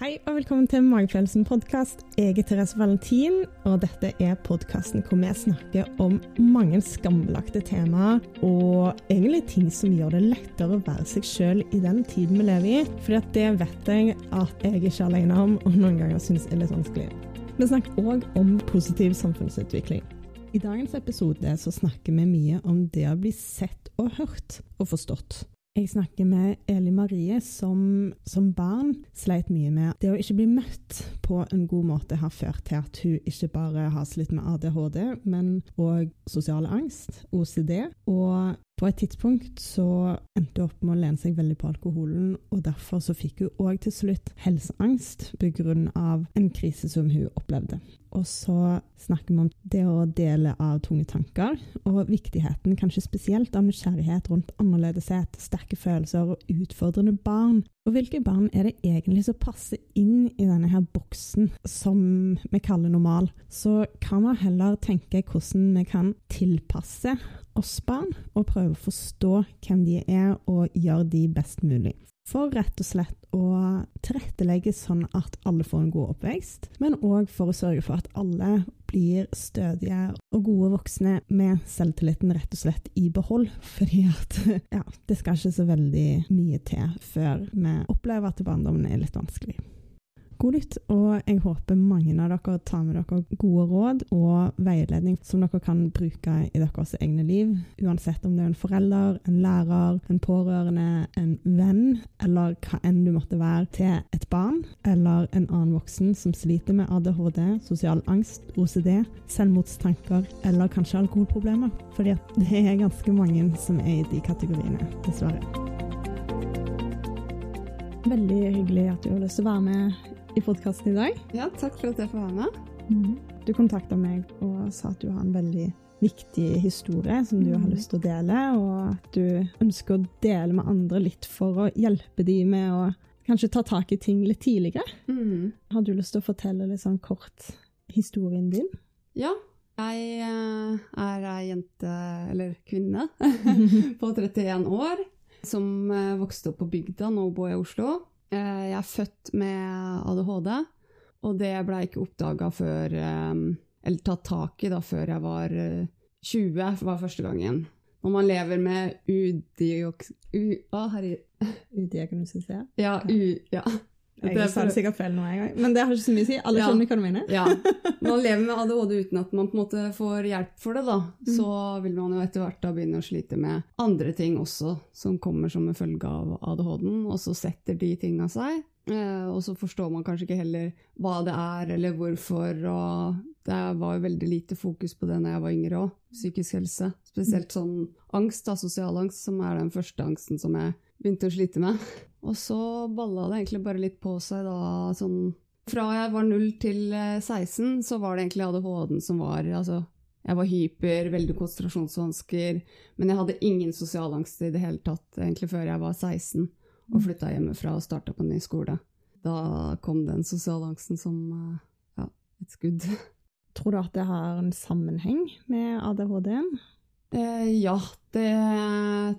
Hei og velkommen til Magefølelsen podkast. Jeg er Therese Valentin, og dette er podkasten hvor vi snakker om mange skambelagte temaer, og egentlig ting som gjør det lettere å være seg sjøl i den tiden vi lever i. For det vet jeg at jeg ikke er alene om, og noen ganger syns er litt vanskelig. Vi snakker òg om positiv samfunnsutvikling. I dagens episode så snakker vi mye om det å bli sett og hørt og forstått. Jeg snakker med Eli Marie, som som barn sleit mye med det å ikke bli møtt på en god måte har ført til at hun ikke bare har slitt med ADHD, men òg sosial angst, OCD, og på et tidspunkt så endte hun opp med å lene seg veldig på alkoholen, og derfor så fikk hun òg til slutt helseangst pga. en krise som hun opplevde. Og så snakker vi om det å dele av tunge tanker, og viktigheten kanskje spesielt av nysgjerrighet rundt annerledeshet, sterke følelser og utfordrende barn. Og hvilke barn er det egentlig som passer inn i denne her boksen som vi kaller normal? Så kan vi heller tenke hvordan vi kan tilpasse oss barn, og prøve å forstå hvem de er, og gjøre de best mulig. For rett og slett å tilrettelegge sånn at alle får en god oppvekst, men òg for å sørge for at alle blir stødige og gode voksne med selvtilliten rett og slett i behold. Fordi at ja, det skal ikke så veldig mye til før vi opplever at barndommen er litt vanskelig god nytt, og jeg håper mange av dere tar med dere gode råd og veiledning som dere kan bruke i deres egne liv, uansett om det er en forelder, en lærer, en pårørende, en venn, eller hva enn du måtte være til et barn eller en annen voksen som sliter med ADHD, sosial angst, OCD, selvmordstanker eller kanskje alkoholproblemer. Fordi det er ganske mange som er i de kategoriene, dessverre. Veldig hyggelig at du har lyst til å være med i podkasten i dag. Ja, takk for at jeg får være med. Mm. Du kontakta meg og sa at du har en veldig viktig historie som du har mm. lyst til å dele, og at du ønsker å dele med andre litt for å hjelpe dem med å kanskje ta tak i ting litt tidligere. Mm. Har du lyst til å fortelle litt sånn kort historien din? Ja. Jeg eh, er ei jente, eller kvinne, på 31 år som eh, vokste opp på bygda, nå bor jeg i Oslo. Eh, jeg er født med ADHD, og det ble ikke oppdaga før eh, Eller tatt tak i da før jeg var 20, eh, var første gangen. Når man lever med udiok... U, å, herregud. Udiagnostisert? Ja, u, ja. Jeg sa det sikkert feil nå en gang, men det har ikke så mye å si. Alle skjønner hva du mener. ja. Man lever med ADHD uten at man på en måte får hjelp for det, da. Mm. Så vil man jo etter hvert da begynne å slite med andre ting også, som kommer som en følge av ADHD-en, og så setter de tinga seg. Eh, og så forstår man kanskje ikke heller hva det er, eller hvorfor, og det var jo veldig lite fokus på det når jeg var yngre òg, psykisk helse. Spesielt sånn angst, da, sosial angst, som er den første angsten som jeg begynte å slite med. Og så balla det egentlig bare litt på seg da sånn Fra jeg var 0 til 16, eh, så var det egentlig ADHD-en som var Altså, jeg var hyper, veldig konsentrasjonsvansker, men jeg hadde ingen sosial angst i det hele tatt egentlig før jeg var 16 og mm. flytta hjemmefra og starta på en ny skole. Da kom den sosiale angsten som eh, ja, et skudd. Tror du at det har en sammenheng med ADHD-en? Eh, ja, det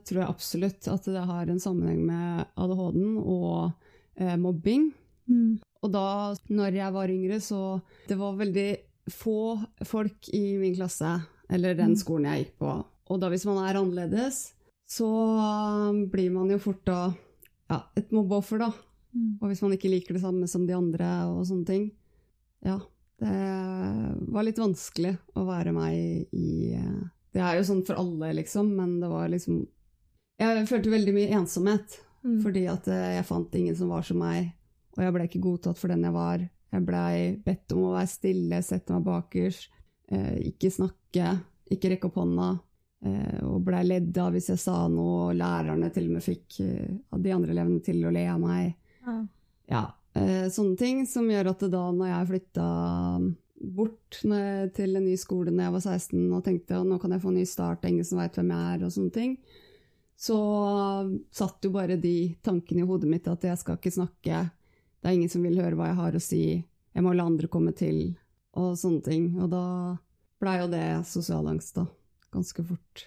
tror jeg absolutt. At det har en sammenheng med ADHD-en og eh, mobbing. Mm. Og da når jeg var yngre, så Det var veldig få folk i min klasse, eller den mm. skolen jeg gikk på. Og da hvis man er annerledes, så blir man jo fort da ja, et mobbeoffer, da. Mm. Og hvis man ikke liker det samme som de andre og sånne ting. Ja, det var litt vanskelig å være meg i eh, det er jo sånn for alle, liksom, men det var liksom Jeg følte veldig mye ensomhet. Mm. Fordi at eh, jeg fant ingen som var som meg, og jeg ble ikke godtatt for den jeg var. Jeg blei bedt om å være stille, sette meg bakerst, eh, ikke snakke, ikke rekke opp hånda. Eh, og blei ledd av hvis jeg sa noe, og lærerne til og med fikk eh, de andre elevene til å le av meg. Ja. ja eh, sånne ting som gjør at da når jeg flytta bort til en ny skole når jeg var 16 og tenkte at nå kan jeg få en ny start, ingen som veit hvem jeg er, og sånne ting, så satt jo bare de tankene i hodet mitt at jeg skal ikke snakke, det er ingen som vil høre hva jeg har å si, jeg må la andre komme til, og sånne ting. Og da blei jo det sosial angst, da, ganske fort.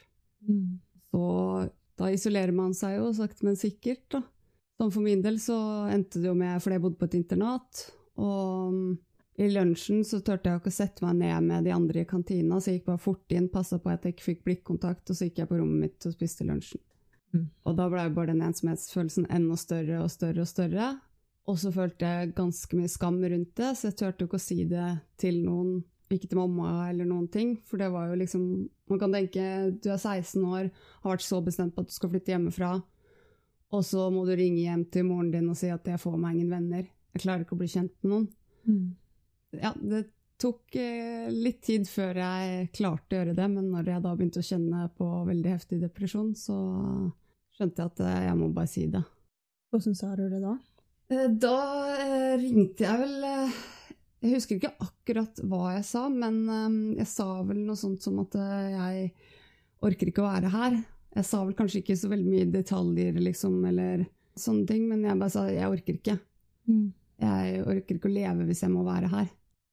Mm. Så da isolerer man seg jo sakte, men sikkert, da. Som for min del så endte det jo med, fordi jeg bodde på et internat, og i lunsjen så turte jeg ikke å sette meg ned med de andre i kantina, så jeg gikk bare fort inn, passa på at jeg ikke fikk blikkontakt, og så gikk jeg på rommet mitt og spiste lunsjen. Mm. Og da ble bare den ensomhetsfølelsen enda større og større og større. Og så følte jeg ganske mye skam rundt det, så jeg turte ikke å si det til noen, ikke til mamma eller noen ting, for det var jo liksom Man kan tenke du er 16 år, har vært så bestemt på at du skal flytte hjemmefra, og så må du ringe hjem til moren din og si at jeg får meg ingen venner, jeg klarer ikke å bli kjent med noen. Mm ja, det tok eh, litt tid før jeg klarte å gjøre det, men når jeg da begynte å kjenne på veldig heftig depresjon, så skjønte jeg at eh, jeg må bare si det. Hvordan sa du det da? Eh, da ringte jeg vel Jeg husker ikke akkurat hva jeg sa, men jeg sa vel noe sånt som at jeg orker ikke å være her. Jeg sa vel kanskje ikke så veldig mye detaljer, liksom, eller sånne ting, men jeg bare sa jeg orker ikke. Mm. Jeg orker ikke å leve hvis jeg må være her.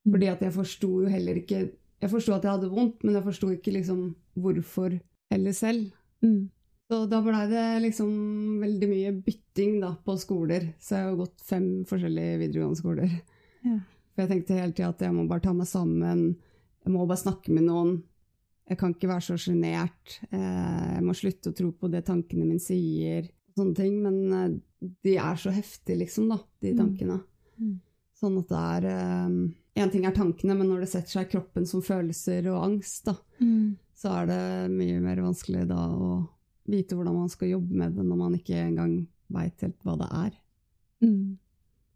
Fordi at jeg forsto jo heller ikke Jeg forsto at jeg hadde vondt, men jeg forsto ikke liksom hvorfor heller selv. Mm. Så da blei det liksom veldig mye bytting da, på skoler. Så jeg har gått fem forskjellige videregående skoler. Ja. For jeg tenkte hele tida at jeg må bare ta meg sammen. Jeg må bare snakke med noen. Jeg kan ikke være så sjenert. Eh, jeg må slutte å tro på det tankene mine sier. Sånne ting. Men eh, de er så heftige, liksom, da, de mm. tankene. Mm. Mm. Sånn at det er en ting er tankene, men når det setter seg i kroppen som følelser og angst, da, mm. så er det mye mer vanskelig da å vite hvordan man skal jobbe med det når man ikke engang veit helt hva det er. Mm.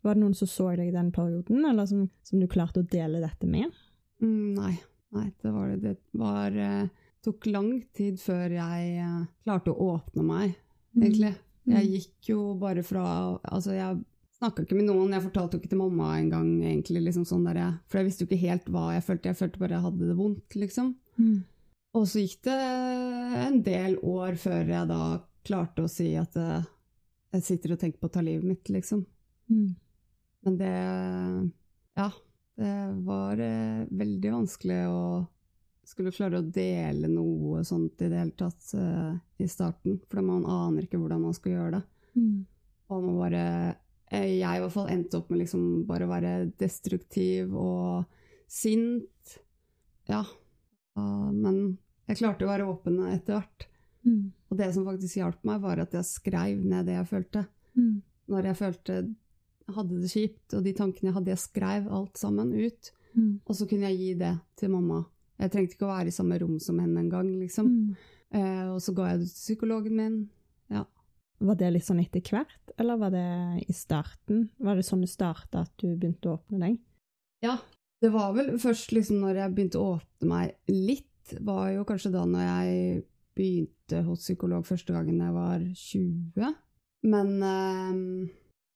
Var det noen som så deg i den perioden, eller som, som du klarte å dele dette med? Mm, nei. nei. det var det. Det var, eh, tok lang tid før jeg eh, klarte å åpne meg, mm. egentlig. Jeg mm. gikk jo bare fra Altså, jeg Snakka ikke med noen. Jeg fortalte jo ikke til mamma engang, egentlig. Liksom sånn der, for jeg visste jo ikke helt hva jeg følte. Jeg følte bare jeg hadde det vondt, liksom. Mm. Og så gikk det en del år før jeg da klarte å si at uh, jeg sitter og tenker på å ta livet mitt, liksom. Mm. Men det Ja. Det var uh, veldig vanskelig å skulle klare å dele noe sånt i det hele tatt uh, i starten. For man aner ikke hvordan man skal gjøre det. Mm. Og man bare Eh, jeg i hvert fall endte opp med liksom bare å være destruktiv og sint. Ja. Men jeg klarte å være åpen etter hvert. Mm. Og det som faktisk hjalp meg, var at jeg skrev ned det jeg følte. Mm. Når jeg følte hadde det kjipt, og de tankene jeg hadde, jeg skrev alt sammen ut. Mm. Og så kunne jeg gi det til mamma. Jeg trengte ikke å være i samme rom som henne engang, liksom. Mm. Eh, og så ga jeg det til psykologen min. Ja. Var det litt sånn etter hvert, eller var det i starten? Var det sånn det starta, at du begynte å åpne deg? Ja, det var vel først liksom når jeg begynte å åpne meg litt, var jo kanskje da når jeg begynte hos psykolog første gangen jeg var 20. Men eh,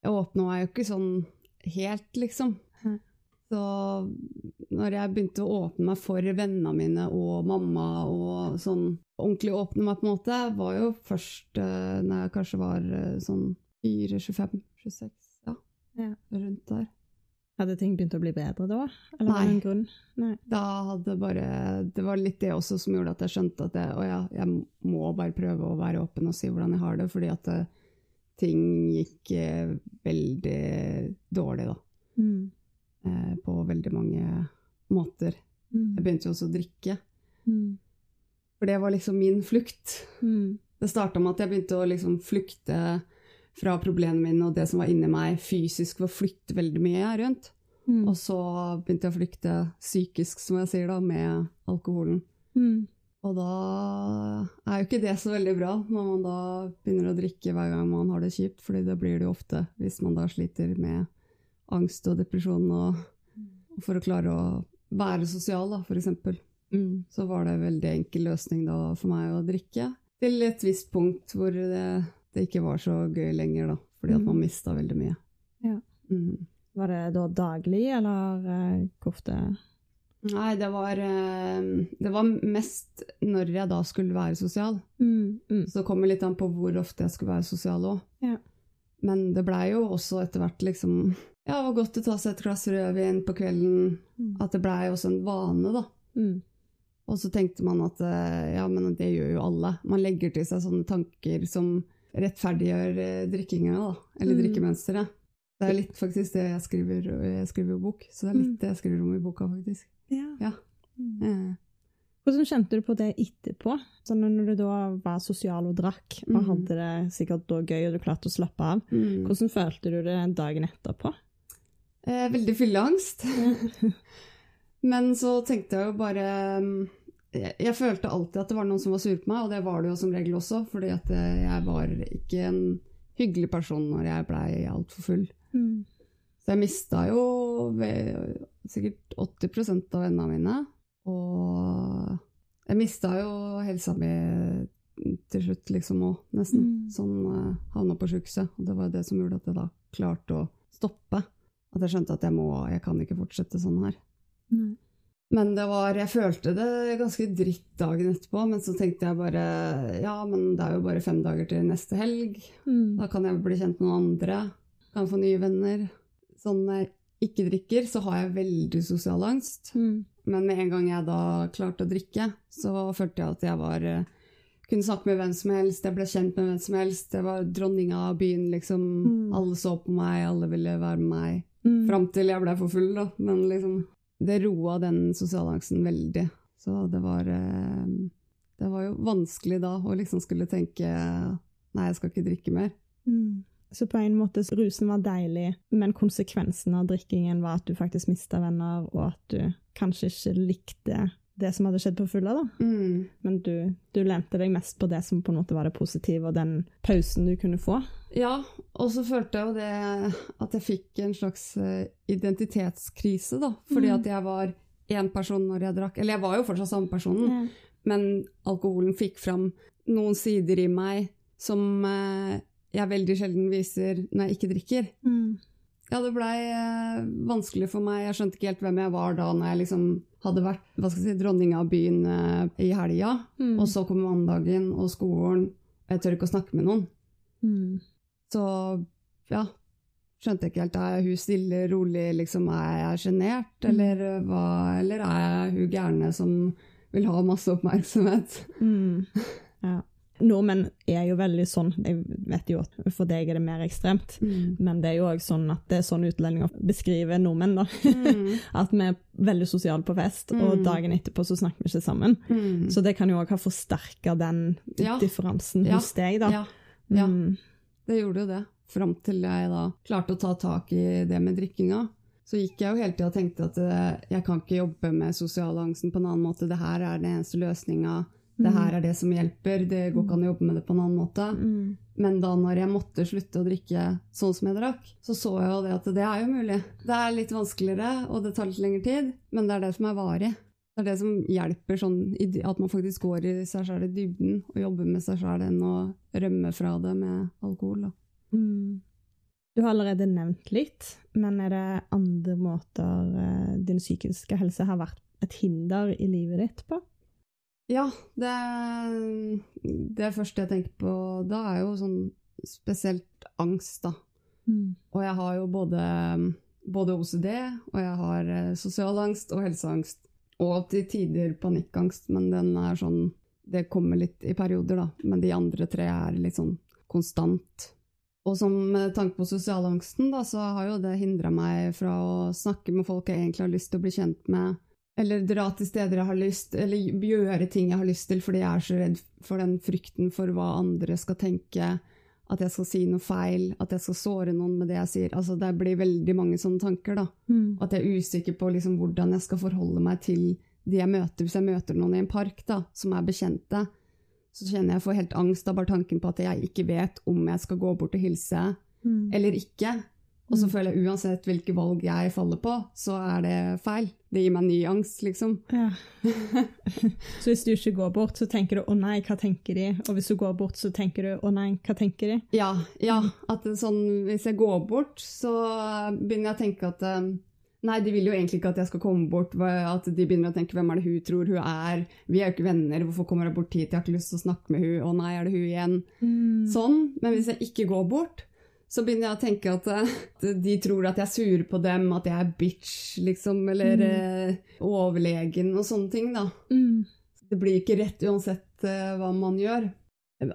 jeg åpna meg jo ikke sånn helt, liksom. Så når jeg begynte å åpne meg for vennene mine og mamma og sånn ordentlig åpne meg, på en måte, var jo først uh, når jeg kanskje var uh, sånn 4-25-26, ja. ja. Rundt der. Hadde ting begynt å bli bedre da? Eller Nei. grunn? Nei. Da hadde bare Det var litt det også som gjorde at jeg skjønte at jeg, ja, jeg må bare prøve å være åpen og si hvordan jeg har det, fordi at uh, ting gikk veldig dårlig, da. Mm eh, på veldig mange måter. Mm. Jeg begynte jo også å drikke. Mm. For det var liksom min flukt. Mm. Det starta med at jeg begynte å liksom flykte fra problemene mine og det som var inni meg, fysisk ved å flytte veldig mye rundt. Mm. Og så begynte jeg å flykte psykisk, som jeg sier, da, med alkoholen. Mm. Og da er jo ikke det så veldig bra, når man da begynner å drikke hver gang man har det kjipt, fordi det blir det jo ofte hvis man da sliter med angst og depresjon, og, og for å klare å være sosial, da, eksempel. Mm. Så var det en veldig enkel løsning da for meg å drikke. Til et visst punkt hvor det, det ikke var så gøy lenger, da. Fordi at man mm. mista veldig mye. Ja. Mm. Var det da daglig, eller uh, hvor ofte? Nei, det var, uh, det var mest når jeg da skulle være sosial. Mm. mm. Så det kommer litt an på hvor ofte jeg skulle være sosial òg. Ja. Men det blei jo også etter hvert liksom Ja, det var godt å ta seg et glass rødvin på kvelden. Mm. At det blei også en vane, da. Mm. Og så tenkte man at eh, ja, men det gjør jo alle. Man legger til seg sånne tanker som rettferdiggjør eh, drikkinga, da. Eller Mm. drikkemønsteret. Det er litt faktisk det jeg skriver, jeg skriver jo bok, så det er litt Mm. det jeg skriver om i boka, faktisk. Ja. Ja. Eh, Hvordan kjente du på det etterpå? Sånn når du da var sosial og drakk, og mm. hadde det sikkert da gøy, og du klarte å slappe av. mm. Hvordan følte du det dagen etterpå? Eh, veldig fylleangst. Men så tenkte jeg jo bare mm, jeg, jeg følte alltid at det var noen som var sur på meg, og det var det jo som regel også, fordi at eh, jeg var ikke en hyggelig person når jeg blei altfor full. Mm. Så jeg mista jo ved, sikkert 80% av vennene mine. Og jeg mista jo helsa mi til slutt, liksom òg, nesten. Mm. Sånn uh, havna på sjukehuset. Og det var det som gjorde at jeg da klarte å stoppe. At jeg skjønte at jeg må, jeg kan ikke fortsette sånn her. Nei. Men det var, jeg følte det ganske dritt dagen etterpå, men så tenkte jeg bare ja, men det er jo bare fem dager til neste helg. Mm. Da kan jeg bli kjent med noen andre, kan få nye venner. Sånn når jeg ikke drikker, så har jeg veldig sosial angst. Mm. Men med en gang jeg da klarte å drikke, så følte jeg at jeg var eh, Kunne snakke med hvem som helst, jeg ble kjent med hvem som helst. Jeg var dronninga av byen, liksom. Mm. Alle så på meg, alle ville være med meg. Mm. Fram til jeg ble for full, da. Men liksom Det roa den sosiale angsten veldig. Så det var eh, Det var jo vanskelig da å liksom skulle tenke Nei, jeg skal ikke drikke mer. Mm. Så på en måte rusen var deilig, men konsekvensen av drikkingen var at du faktisk mista venner, og at du kanskje ikke likte det som hadde skjedd på Fulla, da. Mm. Men du, du lente deg mest på det som på en måte var det positive, og den pausen du kunne få. Ja, og så følte jeg jo det at jeg fikk en slags eh, identitetskrise, da. Fordi Mm. at jeg var én person når jeg drakk. Eller jeg var jo fortsatt samme personen, men alkoholen fikk fram noen sider i meg som eh, jeg veldig sjelden viser når jeg ikke drikker. Mm. Ja, det blei eh, vanskelig for meg. Jeg skjønte ikke helt hvem jeg var da når jeg liksom hadde vært hva skal jeg si, dronning av byen eh, i helga. Mm. Og så kom mandagen og skolen, jeg tør ikke å snakke med noen. Mm. Så ja, skjønte ikke helt. Er hun stille, rolig, liksom, er jeg sjenert, Mm. eller eh, hva? Eller er jeg hun gærne som vil ha masse oppmerksomhet? Mm. Ja. Nordmenn er jo veldig sånn, jeg vet jo at for deg er det mer ekstremt, men det er jo òg sånn at det er sånn utlendinger beskriver nordmenn, da. Mm. At vi er veldig sosiale på fest, og Mm. dagen etterpå så snakker vi ikke sammen. Mm. Så det kan jo òg ha forsterka den Ja. differansen Ja. hos deg, da. Ja, ja. Mm. det gjorde jo det. Fram til jeg da klarte å ta tak i det med drikkinga. Så gikk jeg jo hele tida og tenkte at eh, jeg kan ikke jobbe med sosialangsten på en annen måte. Det her er den eneste løsninga. Det her er det som hjelper. Det går ikke an å jobbe med det på en annen måte. Mm. Men da når jeg måtte slutte å drikke sånn som jeg drakk, så så jeg jo det at det er jo mulig. Det er litt vanskeligere, og det tar litt lengre tid, men det er det som er varig. Det er det som hjelper sånn, at man faktisk går i seg sjøl i dybden og jobber med seg sjøl enn å rømme fra det med alkohol. Mm. Du har allerede nevnt litt, men er det andre måter eh, din psykiske helse har vært et hinder i livet ditt på? Ja, det, det første jeg tenker på da, er jo sånn spesielt angst, da. Mm. Og jeg har jo både, både OCD, og jeg har eh, sosial angst og helseangst. Og til tider panikkangst, men den er sånn Det kommer litt i perioder, da. Men de andre tre er litt sånn konstant. Og som med tanke på sosialangsten, da, så har jo det hindra meg fra å snakke med folk jeg egentlig har lyst til å bli kjent med. Eller dra til steder jeg har lyst, eller gjøre ting jeg har lyst til fordi jeg er så redd for den frykten for hva andre skal tenke at jeg skal si noe feil, at jeg skal såre noen med det jeg sier. Altså, det blir veldig mange sånne tanker. da. Mm. At jeg er usikker på liksom, hvordan jeg skal forholde meg til de jeg møter. Hvis jeg møter noen i en park da, som er bekjente, så kjenner jeg får helt angst av bare tanken på at jeg ikke vet om jeg skal gå bort og hilse Mm. eller ikke. Og så Mm. føler jeg uansett hvilke valg jeg faller på, så er det feil. Det gir meg ny angst, liksom. Ja. så hvis du ikke går bort, så tenker du 'å nei, hva tenker de?' Og hvis du går bort, så tenker du 'å nei, hva tenker de?' Ja, ja. At sånn, hvis jeg går bort, så begynner jeg å tenke at eh, Nei, de vil jo egentlig ikke at jeg skal komme bort. At de begynner å tenke 'hvem er det hun tror hun er'? Vi er jo ikke venner, hvorfor kommer hun bort hit? Jeg har ikke lyst til å snakke med hun. Å nei, er det hun igjen? Mm. Sånn. Men hvis jeg ikke går bort, så begynner jeg å tenke at, eh, de tror at jeg er sur på dem, at jeg er bitch, liksom, eller Mm. eh, overlegen og sånne ting, da. Mm. Det blir ikke rett uansett eh, hva man gjør.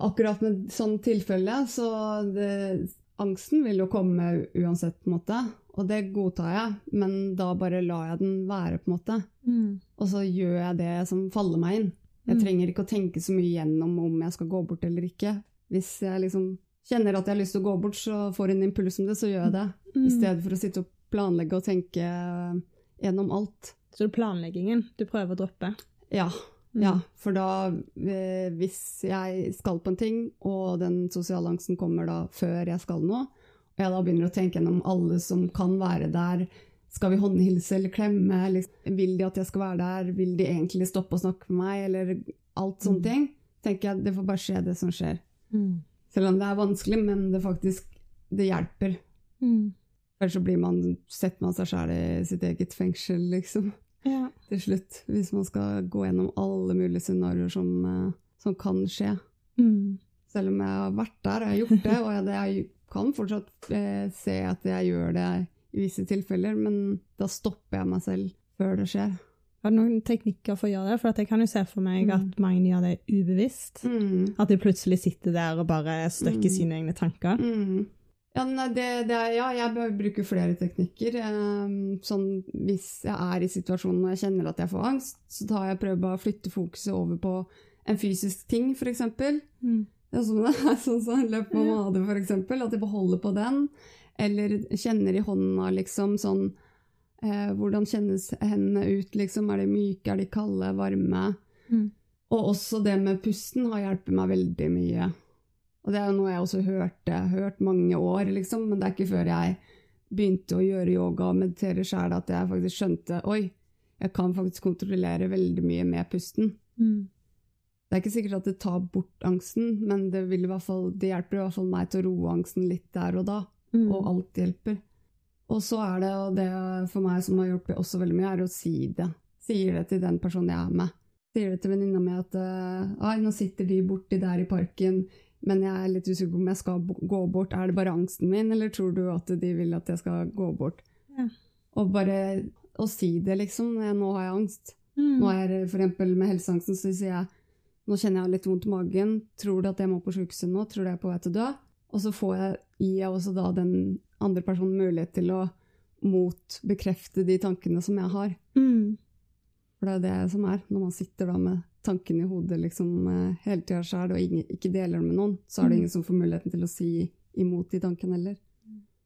akkurat med sånn tilfelle, så det, angsten vil jo komme uansett, på en måte. Og det godtar jeg, men da bare lar jeg den være, på en måte. Mm. Og så gjør jeg det som faller meg inn. Jeg Mm. trenger ikke å tenke så mye gjennom om jeg skal gå bort eller ikke. Hvis jeg liksom kjenner at jeg har lyst til å gå bort, så får en impuls om det, så gjør jeg det. Mm. I stedet for å sitte og planlegge og tenke gjennom alt. Så det er planleggingen du prøver å droppe? Ja. Mm. Ja, for da, eh, hvis jeg skal på en ting, og den sosiale angsten kommer da før jeg skal noe, og jeg da begynner å tenke gjennom alle som kan være der, skal vi håndhilse eller klemme, eller vil de at jeg skal være der, vil de egentlig stoppe og snakke med meg, eller alt sånne Mm. ting, tenker jeg det får bare skje det som skjer. Mm. Selv om det er vanskelig, men det faktisk, det hjelper. Mm. Ellers så blir man, setter man seg selv i sitt eget fengsel, liksom Ja. til slutt, hvis man skal gå gjennom alle mulige scenarioer som, eh, som kan skje. Mm. Selv om jeg har vært der og jeg har gjort det, og jeg, jeg kan fortsatt eh, se at jeg gjør det i visse tilfeller, men da stopper jeg meg selv før det skjer. Har du noen teknikker for å gjøre det? For jeg kan jo se for meg Mm. at mange gjør det ubevisst. Mm. At de plutselig sitter der og bare støkker Mm. sine egne tanker. Mm. Ja, nei, det, det er, ja, jeg bør bruke flere teknikker. Eh, sånn, hvis jeg er i situasjonen og jeg kjenner at jeg får angst, så tar jeg prøver bare å flytte fokuset over på en fysisk ting, f.eks. Mm. Ja, som det er sånn som løp på made, eksempel, at jeg beholder på den. Eller kjenner i hånda, liksom, sånn eh, Hvordan kjennes hendene ut, liksom? Er de myke, er de kalde, varme? Mm. Og også det med pusten har hjulpet meg veldig mye. Og det er jo noe jeg også hørte, hørt mange år, liksom, men det er ikke før jeg begynte å gjøre yoga og meditere sjæl at jeg faktisk skjønte Oi, jeg kan faktisk kontrollere veldig mye med pusten. Mm. Det er ikke sikkert at det tar bort angsten, men det, vil i hvert fall, det hjelper i hvert fall meg til å roe angsten litt der og da, Mm. og alt hjelper. Og så er det, og det for meg som har hjulpet også veldig mye, er å si det. Sier det til den personen jeg er med. Sier det til venninna mi at eh, «Ai, nå sitter de borti der i parken, men jeg er litt usikker på om jeg skal gå bort. Er det bare angsten min, eller tror du at de vil at jeg skal gå bort? Ja. Og bare å si det, liksom. Nå har jeg angst. Mm. Nå er jeg for eksempel med helseangsten, så sier jeg nå kjenner jeg litt vondt i magen, tror du at jeg må på sykehuset nå, tror du jeg er på vei til å dø? Og så får jeg, gir jeg også da den andre personen mulighet til å motbekrefte de tankene som jeg har. Mm. For det er det som er, når man sitter da med tankene i hodet liksom eh, hele tida sjøl, og ingen, ikke deler det med noen, så er det Mm. ingen som får muligheten til å si imot de tankene heller.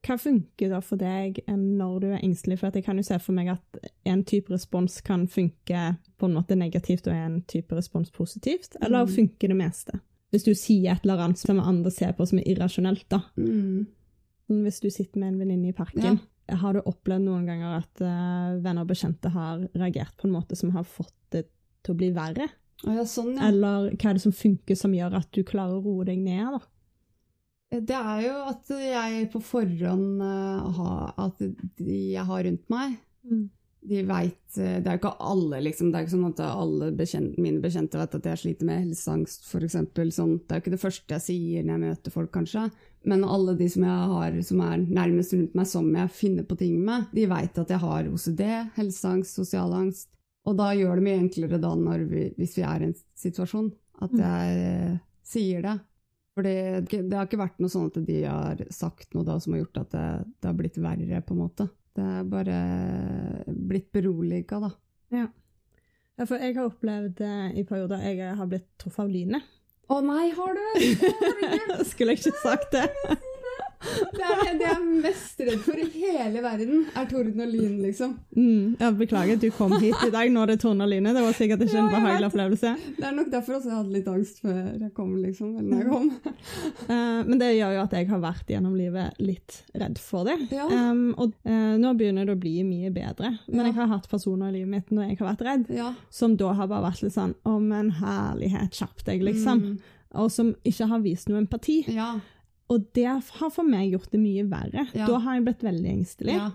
Hva funker da for deg når du er engstelig? For jeg kan jo se for meg at en type respons kan funke på en måte negativt, og en type respons positivt. Eller Mm. funker det meste? Hvis du sier et eller annet som andre ser på som er irrasjonelt, da. Mm. Sånn Hvis du sitter med en venninne i parken, har du opplevd noen ganger at uh, venner og bekjente har reagert på en måte som har fått det til å bli verre? Å ja, sånn, ja. Eller hva er det som funker som gjør at du klarer å roe deg ned? da? Det er jo at jeg på forhånd uh, har At de jeg har rundt meg, de veit Det er jo ikke alle, liksom. Det er ikke sånn at alle bekjent, mine bekjente vet at jeg sliter med helseangst, f.eks. Sånn. Det er jo ikke det første jeg sier når jeg møter folk, kanskje. Men alle de som jeg har som er nærmest rundt meg, som jeg finner på ting med, de veit at jeg har OCD, helseangst, sosial angst. Og da gjør det mye enklere da når vi, hvis vi er i en situasjon, at Mm. jeg eh, sier det. For det, det har ikke vært noe sånn at de har sagt noe da som har gjort at det, det har blitt verre, på en måte. Det er bare blitt beroliga, da. Ja, for jeg har opplevd eh, i perioder jeg har blitt truffet av lynet. Å nei, har du? Skulle jeg ikke sagt det? Det er det jeg er mest redd for i hele verden, er torden og lyn, liksom. Mm, ja, beklager at du kom hit i dag når det tordner og lyner. Det var sikkert ikke en behagelig opplevelse. Det er nok derfor også jeg hadde litt angst før jeg kom, liksom. Eller jeg kom. uh, men det gjør jo at jeg har vært gjennom livet litt redd for det. Ja. Um, og uh, nå begynner det å bli mye bedre. Men Ja. jeg har hatt personer i livet mitt når jeg har vært redd, som da har bare vært litt sånn Å, men herlighet, kjapp deg, liksom. Mm. Og som ikke har vist noe empati. Ja. Og det har for meg gjort det mye verre. Ja. Da har jeg blitt veldig engstelig. ja.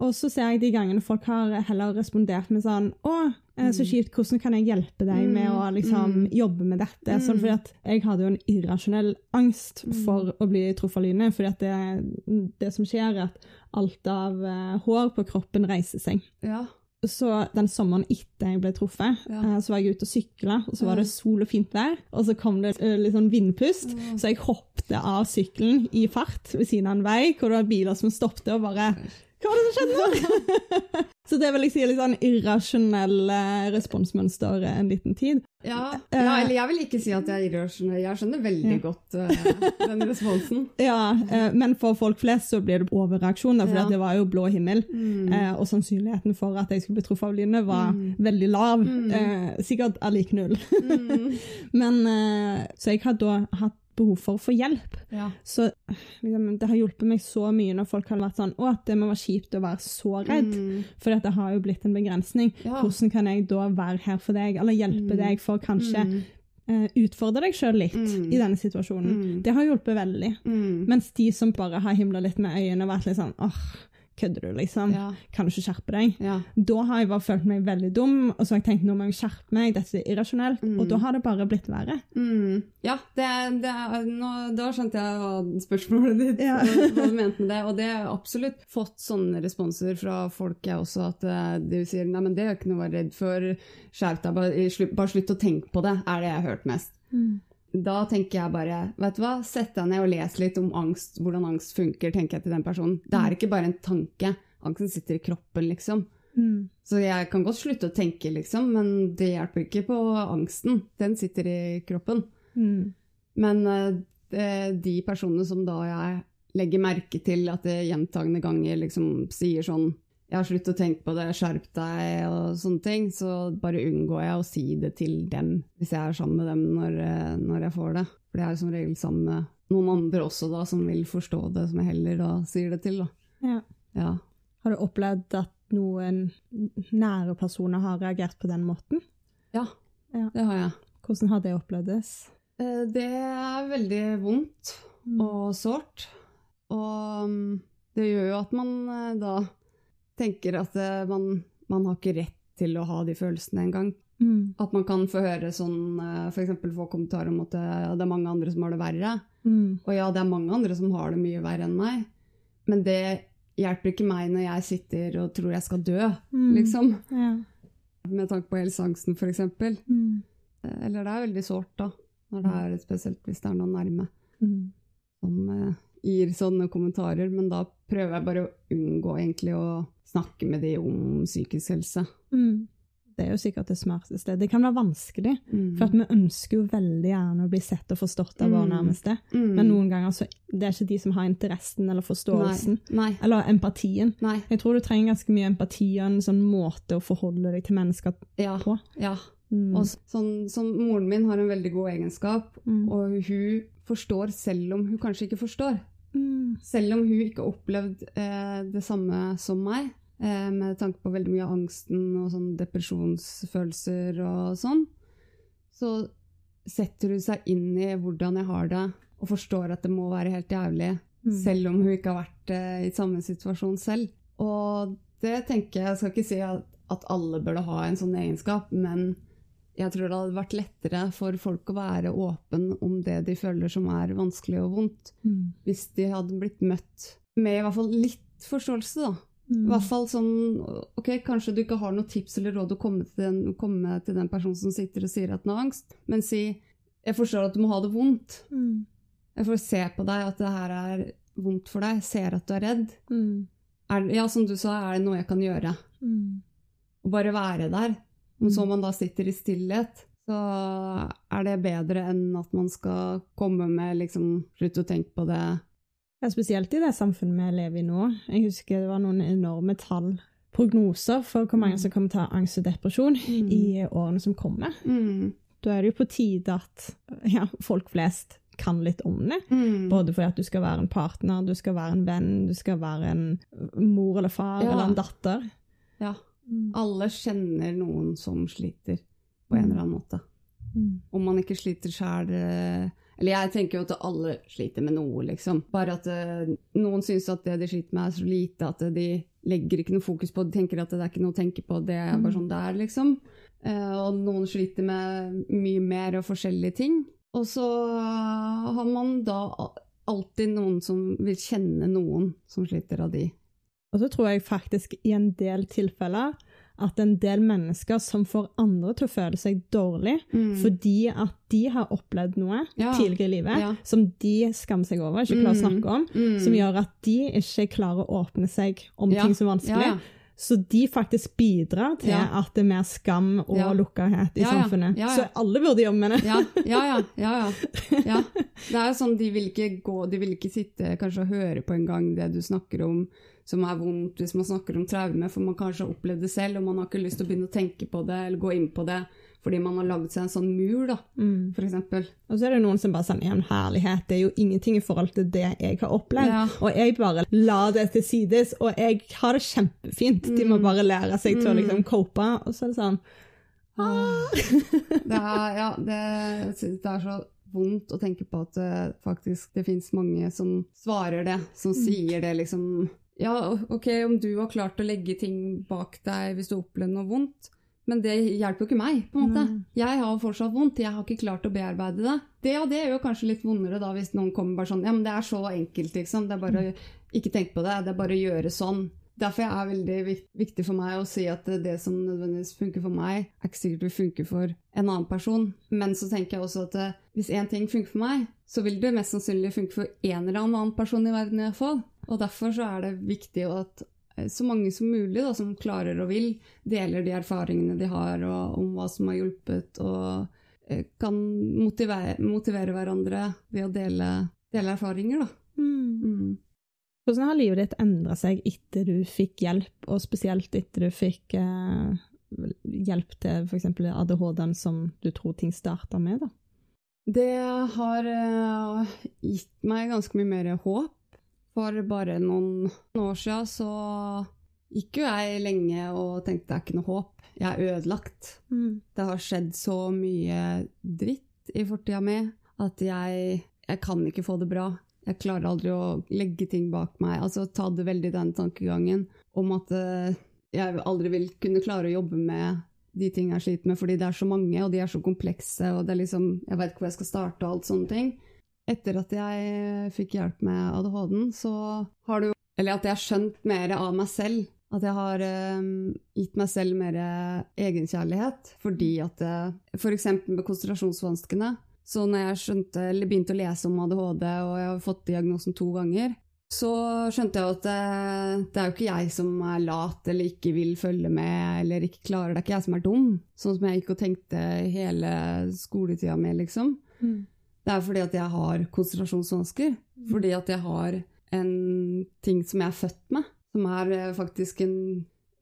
Og så ser jeg de gangene folk har heller respondert med sånn Å, eh, så kjipt, hvordan kan jeg hjelpe deg med å liksom Mm. jobbe med dette? Mm. Sånn fordi at jeg hadde jo en irrasjonell angst Mm. for å bli truffet av lynet. fordi at det, det som skjer, er at alt av eh, hår på kroppen reiser seg. ja. Så den sommeren etter jeg ble truffet, Ja. eh, så var jeg ute og sykla, og så var det sol og fint vær. Og så kom det eh, litt sånn vindpust, Mm. så jeg hoppte av sykkelen i fart ved siden av en vei, hvor det var biler som stoppet og bare Hva var det som skjedde nå? så det vil jeg si er litt sånn irrasjonelle responsmønster en liten tid. Ja, Eh. ja, eller jeg vil ikke si at jeg er irrasjonell. Jeg skjønner veldig Ja. godt uh, den responsen. Ja, uh, men for folk flest så blir det overreaksjon, for Ja. det var jo blå himmel. Mm. Uh, og sannsynligheten for at jeg skulle bli truffet av lynet var Mm. veldig lav. Mm. Sikkert er lik null. Mm. Men, så jeg har da hatt behov for å få hjelp. Ja. Så liksom, det har hjulpet meg så mye når folk har vært sånn Å, det må være kjipt å være så redd. Mm. For dette har jo blitt en begrensning. Ja. Hvordan kan jeg da være her for deg, eller hjelpe Mm. deg for kanskje Mm. eh, utfordre deg sjøl litt Mm. i denne situasjonen? Mm. Det har hjulpet veldig. Mm. Mens de som bare har himla litt med øynene og vært litt sånn åh, kødder du, liksom? Ja. Kan du ikke skjerpe deg? Ja. Da har jeg bare følt meg veldig dum, og så har jeg tenkt nå må jeg skjerpe meg, dette er irrasjonelt. Mm. Og da har det bare blitt verre. Mm. Ja, det, det nå, da skjønte jeg hva spørsmålet ditt Ja. hva du mente med det. Og det har absolutt fått sånne responser fra folk jeg også, at eh, de sier nei, men det er ikke noe å være redd for, skjerp deg, bare, slutt- bare slutt å tenke på det, er det jeg har hørt mest. Da tenker jeg bare, vet du hva, sett deg ned og les litt om angst, hvordan angst funker, tenker jeg til den personen. Det er ikke bare en tanke, angsten sitter i kroppen, liksom. Mm. Så jeg kan godt slutte å tenke, liksom, men det hjelper ikke på angsten. Den sitter i kroppen. Mm. Men eh, de personene som da jeg legger merke til at det gjentagende ganger liksom sier sånn ja, slutt å tenke på det, skjerp deg og sånne ting, så bare unngår jeg å si det til dem hvis jeg er sammen med dem når, eh, når jeg får det. For det er som regel sammen med noen andre også da, som vil forstå det, som jeg heller da sier det til. Da. Ja. Ja. Har du opplevd at noen nære personer har reagert på den måten? ja, Ja. det har jeg. Hvordan har det opplevdes? Eh, Det er veldig vondt Mm. og sårt. Og mm, det gjør jo at man eh, da tenker at eh, man, man har ikke rett til å ha de følelsene engang. Mm. At man kan få høre sånn, f.eks. få kommentarer om at det, det er mange andre som har det verre. Mm. Og ja, det er mange andre som har det mye verre enn meg, men det hjelper ikke meg når jeg sitter og tror jeg skal dø, Mm. liksom. Ja. Med tanke på helseangsten, f.eks. Mm. Eller det er veldig sårt, da. Når det er, spesielt hvis det er noen nærme. Mm. som eh, gir sånne kommentarer, men da prøver jeg bare å unngå egentlig å snakke med de om psykisk helse. Mm. Det er jo sikkert det smarteste. Det kan være vanskelig, Mm. for vi ønsker jo veldig gjerne å bli sett og forstått av våre Mm. nærmeste. Mm. Men noen ganger så det er ikke de som har interessen eller forståelsen, Nei. eller empatien. Nei. Jeg tror du trenger ganske mye empati og en sånn måte å forholde deg til mennesker Ja. på. ja. Mm. Og sånn, sånn, moren min har en veldig god egenskap, Mm. og hun forstår selv om hun kanskje ikke forstår. Mm. Selv om hun ikke har opplevd eh, det samme som meg, med tanke på veldig mye av angsten og sånn depresjonsfølelser og sånn, så setter hun seg inn i hvordan jeg har det, og forstår at det må være helt jævlig, Mm. selv om hun ikke har vært eh, i samme situasjon selv. Og det tenker jeg, jeg skal ikke si at, at alle burde ha en sånn egenskap, men jeg tror det hadde vært lettere for folk å være åpen om det de føler som er vanskelig og vondt, Mm. hvis de hadde blitt møtt med i hvert fall litt forståelse, da. Mm. I hvert fall sånn Ok, kanskje du ikke har noe tips eller råd å komme til den, komme til den personen som sitter og sier at den har angst, men si Jeg forstår at du må ha det vondt. Mm. Jeg får se på deg at det her er vondt for deg. Jeg ser at du er redd. Mm. Er, ja, som du sa, er det noe jeg kan gjøre? Mm. Og bare være der. Om Mm. så man da sitter i stillhet, så er det bedre enn at man skal komme med liksom Slutt å tenke på det. Ja, spesielt i det samfunnet vi lever i nå. Jeg husker det var noen enorme tall, prognoser, for hvor mange Mm. som kommer til å ha angst og depresjon Mm. i årene som kommer. Mm. Da er det jo på tide at ja, folk flest kan litt om det. Mm. Både fordi at du skal være en partner, du skal være en venn, du skal være en mor eller far Ja. eller en datter. Ja. Mm. Alle kjenner noen som sliter på en eller annen måte. Mm. Om man ikke sliter sjæl Eller jeg tenker jo at alle sliter med noe, liksom. Bare at uh, noen syns at det de sliter med er så lite at de legger ikke noe fokus på det. De tenker at det er ikke noe å tenke på, det er bare Mm. sånn det er, liksom. Uh, og noen sliter med mye mer og forskjellige ting. Og så har man da alltid noen som vil kjenne noen som sliter av de. Og så tror jeg faktisk i en del tilfeller at en del mennesker som får andre til å føle seg dårlig Mm. fordi at de har opplevd noe Ja. tidligere i livet Ja. som de skammer seg over, ikke klarer å Mm. snakke om, Mm. som gjør at de ikke klarer å åpne seg om Ja. ting som er vanskelig. Så de faktisk bidrar til at det er mer skam og lukkethet i samfunnet. Så alle burde jobbe med det. Ja, ja, ja. ja, ja. ja. Det er sånn, de vil ikke gå, de vil ikke sitte kanskje og høre på en gang det du snakker om som er vondt, hvis man snakker om traume, for man kanskje har opplevd det selv, og man har ikke lyst til å begynne å tenke på det, eller gå inn på det, fordi man har lagd seg en sånn mur, da, Mm. eksempel. Og så er det noen som bare sier en herlighet, det er jo ingenting i forhold til det jeg har opplevd. Ja. Og jeg bare la det til sides, og jeg har det kjempefint. De må Mm. bare lære seg til å Mm. liksom cope, og så er det sånn, Det er, ja, det, det er så vondt å tenke på at det, faktisk det finnes mange som svarer det, som sier det liksom Ja, ok, om du har klart å legge ting bak deg hvis du har opplevd noe vondt, men det hjelper jo ikke meg, på en måte. Nei. Jeg har fortsatt vondt, jeg har ikke klart å bearbeide det. Det og det er jo kanskje litt vondere da, hvis noen kommer bare sånn Ja, men det er så enkelt, liksom. Det er bare å ikke tenke på det, det er bare å gjøre sånn. Derfor er det veldig viktig for meg å si at det som nødvendigvis funker for meg, er ikke sikkert vil funke for en annen person. Men så tenker jeg også at eh, hvis én ting funker for meg, så vil det mest sannsynlig funke for en eller annen person i verden iallfall. Og derfor så er det viktig at eh, så mange som mulig da, som klarer og vil, deler de erfaringene de har, og om hva som har hjulpet, og eh, kan motivere, motivere hverandre ved å dele, dele erfaringer. Da. Mm. Hvordan har livet ditt endret seg etter du fikk hjelp, og spesielt etter du fikk eh, hjelp til f.eks. ADHD-en som du tror ting starta med? da? Det har eh, gitt meg ganske mye mer håp. For bare noen år siden så gikk jo jeg lenge og tenkte det er ikke noe håp. Jeg er ødelagt. Det har skjedd så mye dritt i fortida mi at jeg, jeg kan ikke få det bra. Jeg klarer aldri å legge ting bak meg. Altså ta det veldig den tankegangen om at eh, jeg aldri vil kunne klare å jobbe med de ting jeg sliter med, fordi det er så mange, og de er så komplekse, og det er liksom Jeg vet ikke hvor jeg skal starte, og alt sånne ting. Etter at jeg fikk hjelp med ADHD-en, så har det jo Eller at jeg har skjønt mer av meg selv. At jeg har um, gitt meg selv mer egenkjærlighet. Fordi at F.eks. For eksempel med konsentrasjonsvanskene. Så når jeg skjønte, eller begynte å lese om ADHD, og jeg har fått diagnosen to ganger, så skjønte jeg at det, det er jo ikke jeg som er lat eller ikke vil følge med eller ikke klarer det. Er ikke jeg som er dum, sånn som jeg gikk og tenkte hele skoletida mi, liksom. Det er fordi at jeg har konsentrasjonsvansker. Fordi at jeg har en ting som jeg er født med, som er eh, faktisk en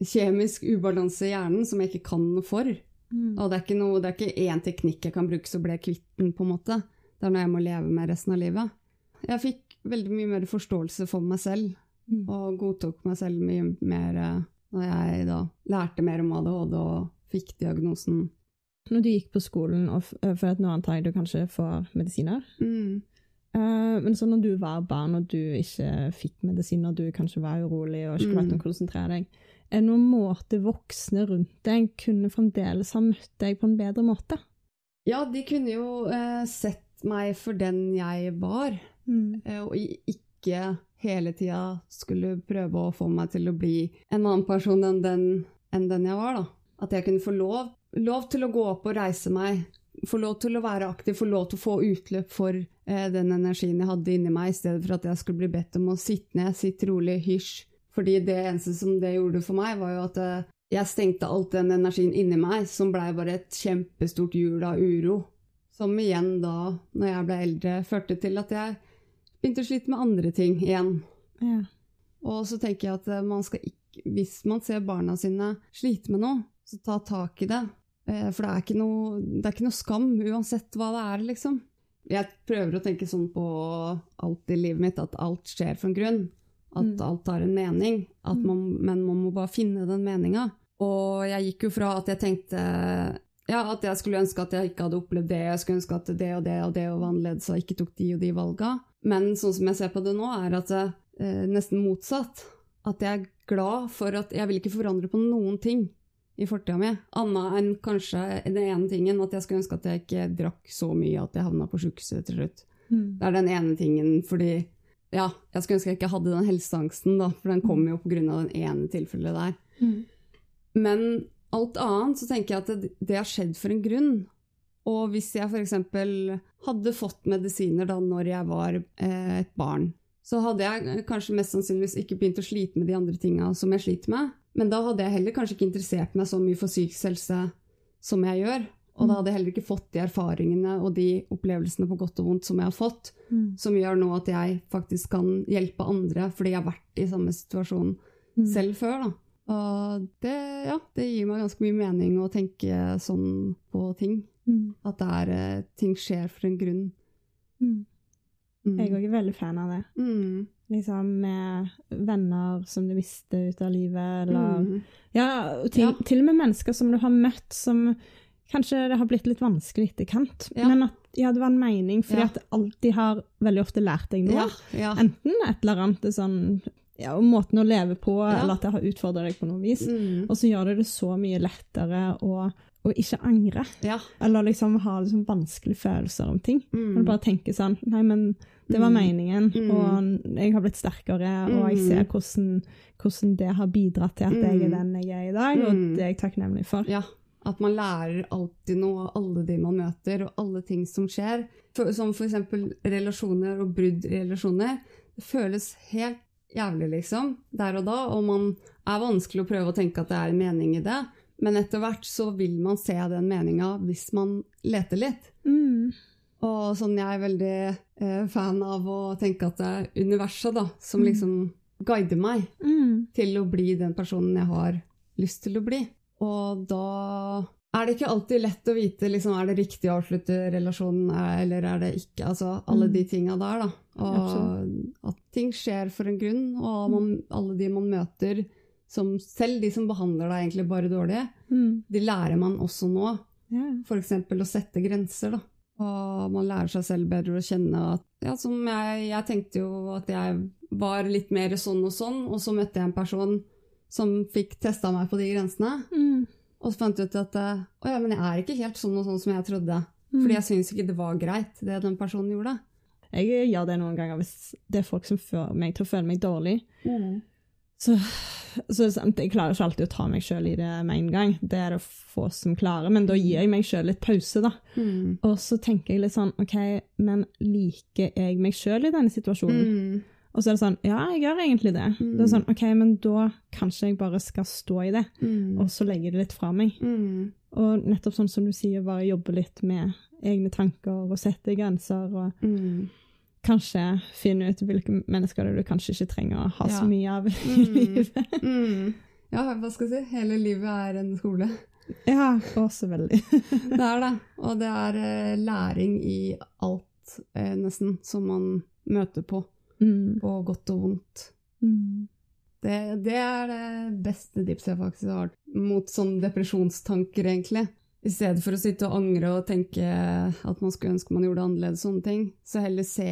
kjemisk ubalanse i hjernen som jeg ikke kan noe for. Og det er ikke, noe, det er ikke én teknikk jeg kan bruke så ble jeg kvitt den, på en måte. Det er noe jeg må leve med resten av livet. Jeg fikk veldig mye mer forståelse for meg selv, Mm. og godtok meg selv mye mer eh, når jeg da lærte mer om ADHD og fikk diagnosen. Når du gikk på skolen, og eh, for at nå antar jeg du kanskje får medisiner Mm. eh, Men så når du var barn og du ikke fikk medisiner, du kanskje var urolig og ikke Mm. klarte å konsentrere deg, er det noen måte voksne rundt deg kunne fremdeles ha møtt deg på en bedre måte? Ja, de kunne jo eh, sett meg for den jeg var, eh, og ikke hele tida skulle prøve å få meg til å bli en annen person enn den, enn den jeg var. da. At jeg kunne få lov, lov til å gå opp og reise meg, få lov til å være aktiv, få lov til å få utløp for eh, den energien jeg hadde inni meg, i stedet for at jeg skulle bli bedt om å sitte ned, sitte rolig, hysj. Fordi det eneste som det gjorde for meg, var jo at eh, jeg stengte alt den energien inni meg, som blei bare et kjempestort hjul av uro. Som igjen da, når jeg ble eldre, førte til at jeg begynte å slite med andre ting igjen. Ja. Og så tenker jeg at eh, man skal ikke, hvis man ser barna sine slite med noe, så ta tak i det. Eh, For det er, ikke noe, det er ikke noe skam, uansett hva det er, liksom. Jeg prøver å tenke sånn på alt i livet mitt, at alt skjer for en grunn. At Mm. alt har en mening, at man, men man må bare finne den meninga. Og jeg gikk jo fra at jeg tenkte ja, at jeg skulle ønske at jeg ikke hadde opplevd det, jeg skulle ønske at det og det og det var annerledes, og ikke tok de og de valga. Men sånn som jeg ser på det nå, er at det eh, nesten motsatt. At jeg er glad for at jeg vil ikke forandre på noen ting i fortida mi, annet enn kanskje den ene tingen at jeg skulle ønske at jeg ikke drakk så mye at jeg havna på sjukehuset til slutt. Det er den ene tingen, fordi ja, jeg skulle ønske jeg ikke hadde den helseangsten, da, for den kom jo av den ene tilfellet der. Men alt annet så tenker jeg at det, det har skjedd for en grunn. Og hvis jeg f.eks. hadde fått medisiner da når jeg var eh, et barn, så hadde jeg kanskje mest sannsynligvis ikke begynt å slite med de andre tinga som jeg sliter med. Men da hadde jeg heller kanskje ikke interessert meg så mye for psykisk helse som jeg gjør. Og da hadde jeg heller ikke fått de erfaringene og de opplevelsene på godt og vondt som jeg har fått, mm. som gjør nå at jeg faktisk kan hjelpe andre fordi jeg har vært i samme situasjon mm. selv før. da. Og det, ja, det, gir meg ganske mye mening å tenke sånn på ting. Mm. At det er, eh, ting skjer for en grunn. Mm. Mm. Jeg òg er veldig fan av det. Mm. Liksom med venner som du mister ut av livet, eller mm. Ja, til, ja. til, og med mennesker som du har møtt som Kanskje det har blitt litt vanskelig etterkant, ja. men at ja, det var en mening, fordi ja. at alltid har veldig ofte lært deg noe. Enten et eller annet sånn ja, måten å leve på, eller at det har utfordra deg på noe vis. Mm. Og så gjør det det så mye lettere å og ikke angre. Eller liksom ha liksom vanskelige følelser om ting. Mm. Og bare tenke sånn Nei, men det var mm. meningen, mm. og jeg har blitt sterkere, og jeg ser mm. hvordan, hvordan, det har bidratt til at jeg er mm. den jeg er i dag, og det er jeg takknemlig for. Ja. At man lærer alltid noe av alle de man møter, og alle ting som skjer. For, som f.eks. relasjoner og brudd i relasjoner. Det føles helt jævlig, liksom, der og da, og man er vanskelig å prøve å tenke at det er en mening i det. Men etter hvert så vil man se den meninga hvis man leter litt. Mm. Og sånn jeg er veldig eh, fan av å tenke at det er universet da, som mm. liksom guider meg mm. til å bli den personen jeg har lyst til å bli. Og da er det ikke alltid lett å vite liksom, er det riktig å avslutte relasjonen, eller er det ikke. Altså alle mm. de tinga der, da. Og Absolutt. at ting skjer for en grunn, og man, alle de man møter, som selv de som behandler deg egentlig bare dårlig, mm. de lærer man også nå. Yeah. F.eks. å sette grenser. da. Og man lærer seg selv bedre å kjenne at ja, som jeg, jeg, tenkte jo at jeg var litt mer sånn og sånn, og så møtte jeg en person som fikk testa meg på de grensene. Mm. Og så fant jeg ut at å ja, men jeg er ikke helt sånn og sånn som jeg trodde. Mm. Fordi jeg syns ikke det var greit, det den personen gjorde. Jeg gjør det noen ganger hvis det er folk som får meg til å føle meg dårlig. Mm. Så, så jeg klarer ikke alltid å ta meg sjøl i det med en gang. Det er det få som klarer, men da gir jeg meg sjøl litt pause, da. Mm. Og så tenker jeg litt sånn OK, men liker jeg meg sjøl i denne situasjonen? Mm. Og så er det sånn Ja, jeg gjør egentlig det. Mm. Det er sånn, OK, men da kanskje jeg bare skal stå i det, mm. og så legge det litt fra meg. Mm. Og nettopp sånn som du sier, bare jobbe litt med egne tanker og sette grenser. og mm kanskje finne ut hvilke mennesker du kanskje ikke trenger å ha ja. så mye av i mm. livet. Mm. Ja, hva skal jeg si? Hele livet er en skole. Ja, også veldig. det er det. Og det er eh, læring i alt, eh, nesten, som man møter på. Mm. På godt og vondt. Mm. Det, det, er det beste tipset jeg faktisk har mot sånne depresjonstanker, egentlig. I stedet for å sitte og angre og tenke at man skulle ønske man gjorde annerledes, sånne ting, så heller se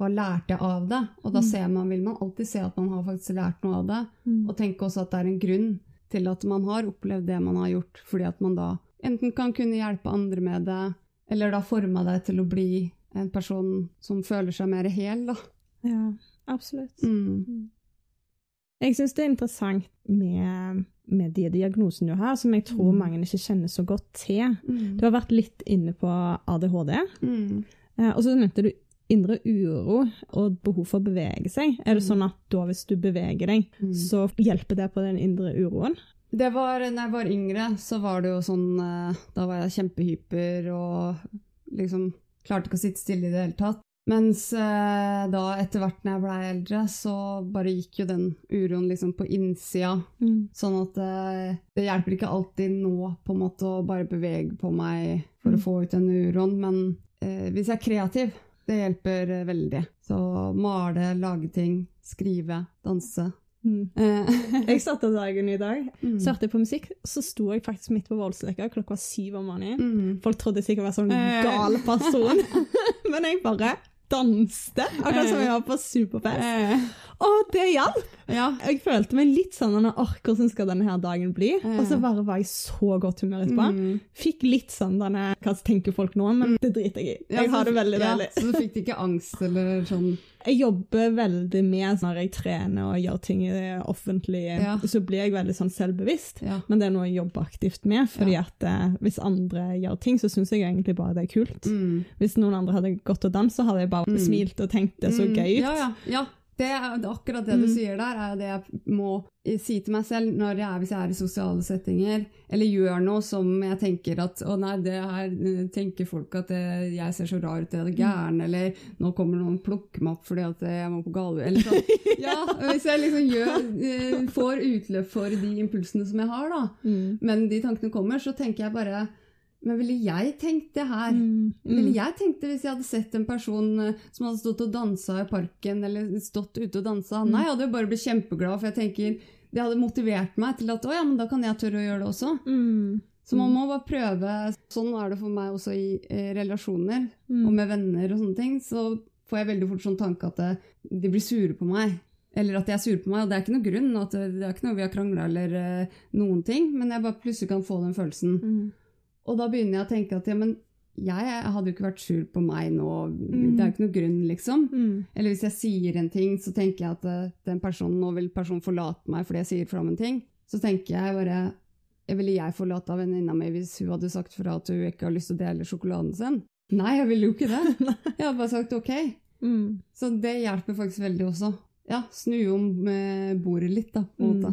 hva lærte jeg av det? Og da ser man, vil man alltid se at man har faktisk lært noe av det. Mm. Og tenke også at det er en grunn til at man har opplevd det man har gjort, fordi at man da enten kan kunne hjelpe andre med det, eller da forme deg til å bli en person som føler seg mer hel, da. Ja, absolutt. Mm. mm. Jeg syns det er interessant med, med, de diagnosene du har, som jeg tror mm. mange ikke kjenner så godt til. Mm. Du har vært litt inne på ADHD, Mm. og så nevnte du indre uro og behov for å bevege seg. Er det mm. sånn at da hvis du beveger deg, så hjelper det på den indre uroen? Det var, når jeg var yngre, så var det jo sånn eh, Da var jeg kjempehyper og liksom klarte ikke å sitte stille i det hele tatt. Mens eh, da etter hvert når jeg blei eldre, så bare gikk jo den uroen liksom på innsida. Mm. Sånn at eh, det hjelper ikke alltid nå på en måte å bare bevege på meg for mm. å få ut den uroen, men eh, hvis jeg er kreativ, det hjelper eh, veldig. Så male, lage ting, skrive, danse. Mm. Eh, jeg satt av dagen i dag, mm. så hørte jeg på musikk, så sto jeg faktisk midt på Voldsløkka klokka var syv om morgenen. Mm. Folk trodde jeg sikkert var sånn eh. gal person, men jeg bare danste, akkurat som vi var på superfest. Å, det hjalp! Ja. Jeg følte meg litt sånn åh, hvordan skal denne her dagen bli? Ja. Og så bare var jeg så godt humør etterpå. Mm. Fikk litt sånn denne, hva tenker folk nå, men det driter jeg i. Jeg ja, har det veldig deilig. Så du fikk ikke angst eller sånn Jeg jobber veldig med når jeg trener og gjør ting i det offentlige, Ja. så blir jeg veldig sånn selvbevisst. Men det er noe jeg jobber aktivt med, fordi at eh, hvis andre gjør ting, så syns jeg egentlig bare det er kult. Mm. Hvis noen andre hadde gått og danset, så hadde jeg bare Mm. smilt og tenkt det så Mm, gøy ut. Ja, ja, ja. Det er akkurat det du Mm. sier der, er det jeg må si til meg selv når jeg er, hvis jeg er i sosiale settinger, eller gjør noe som jeg tenker at å nei, det her eh, tenker folk at det, jeg ser så rar ut, jeg er gæren, eller nå kommer noen og plukker meg opp fordi at jeg må på gale, eller sånn. Ja, hvis jeg liksom gjør, eh, får utløp for de impulsene som jeg har da, Mm. men de tankene kommer, så tenker jeg bare, men ville jeg tenkt det her? Mm. Ville Mm. jeg tenkt det hvis jeg hadde sett en person eh, som hadde stått og dansa i parken, eller stått ute og dansa? Mm. Nei, jeg hadde jo bare blitt kjempeglad, for jeg tenker det hadde motivert meg til at å ja, men da kan jeg tørre å gjøre det også. Mm. Så man må bare prøve. Sånn er det for meg også i eh, relasjoner, Mm. og med venner og sånne ting. Så får jeg veldig fort sånn tanke at det, de blir sure på meg. Eller at de er sure på meg, og det er ikke noe grunn. At det, det er ikke noe vi har krangla eller eh, noen ting, men jeg bare plutselig kan få den følelsen. Mm. Og da begynner jeg å tenke at ja, men jeg hadde jo ikke vært sur på meg nå, Mm. det er jo ikke noe grunn, liksom. Mm. Eller hvis jeg sier en ting, så tenker jeg at eh, den personen, nå vil personen forlate meg fordi jeg sier fra om en ting. Så tenker jeg bare jeg Ville jeg forlate venninna mi hvis hun hadde sagt fra at hun ikke har lyst til å dele sjokoladen sin? Nei, jeg ville jo ikke det. Jeg hadde bare sagt ok. Mm. Så det hjelper faktisk veldig også. Ja, snu om eh, bordet litt, da, på en måte.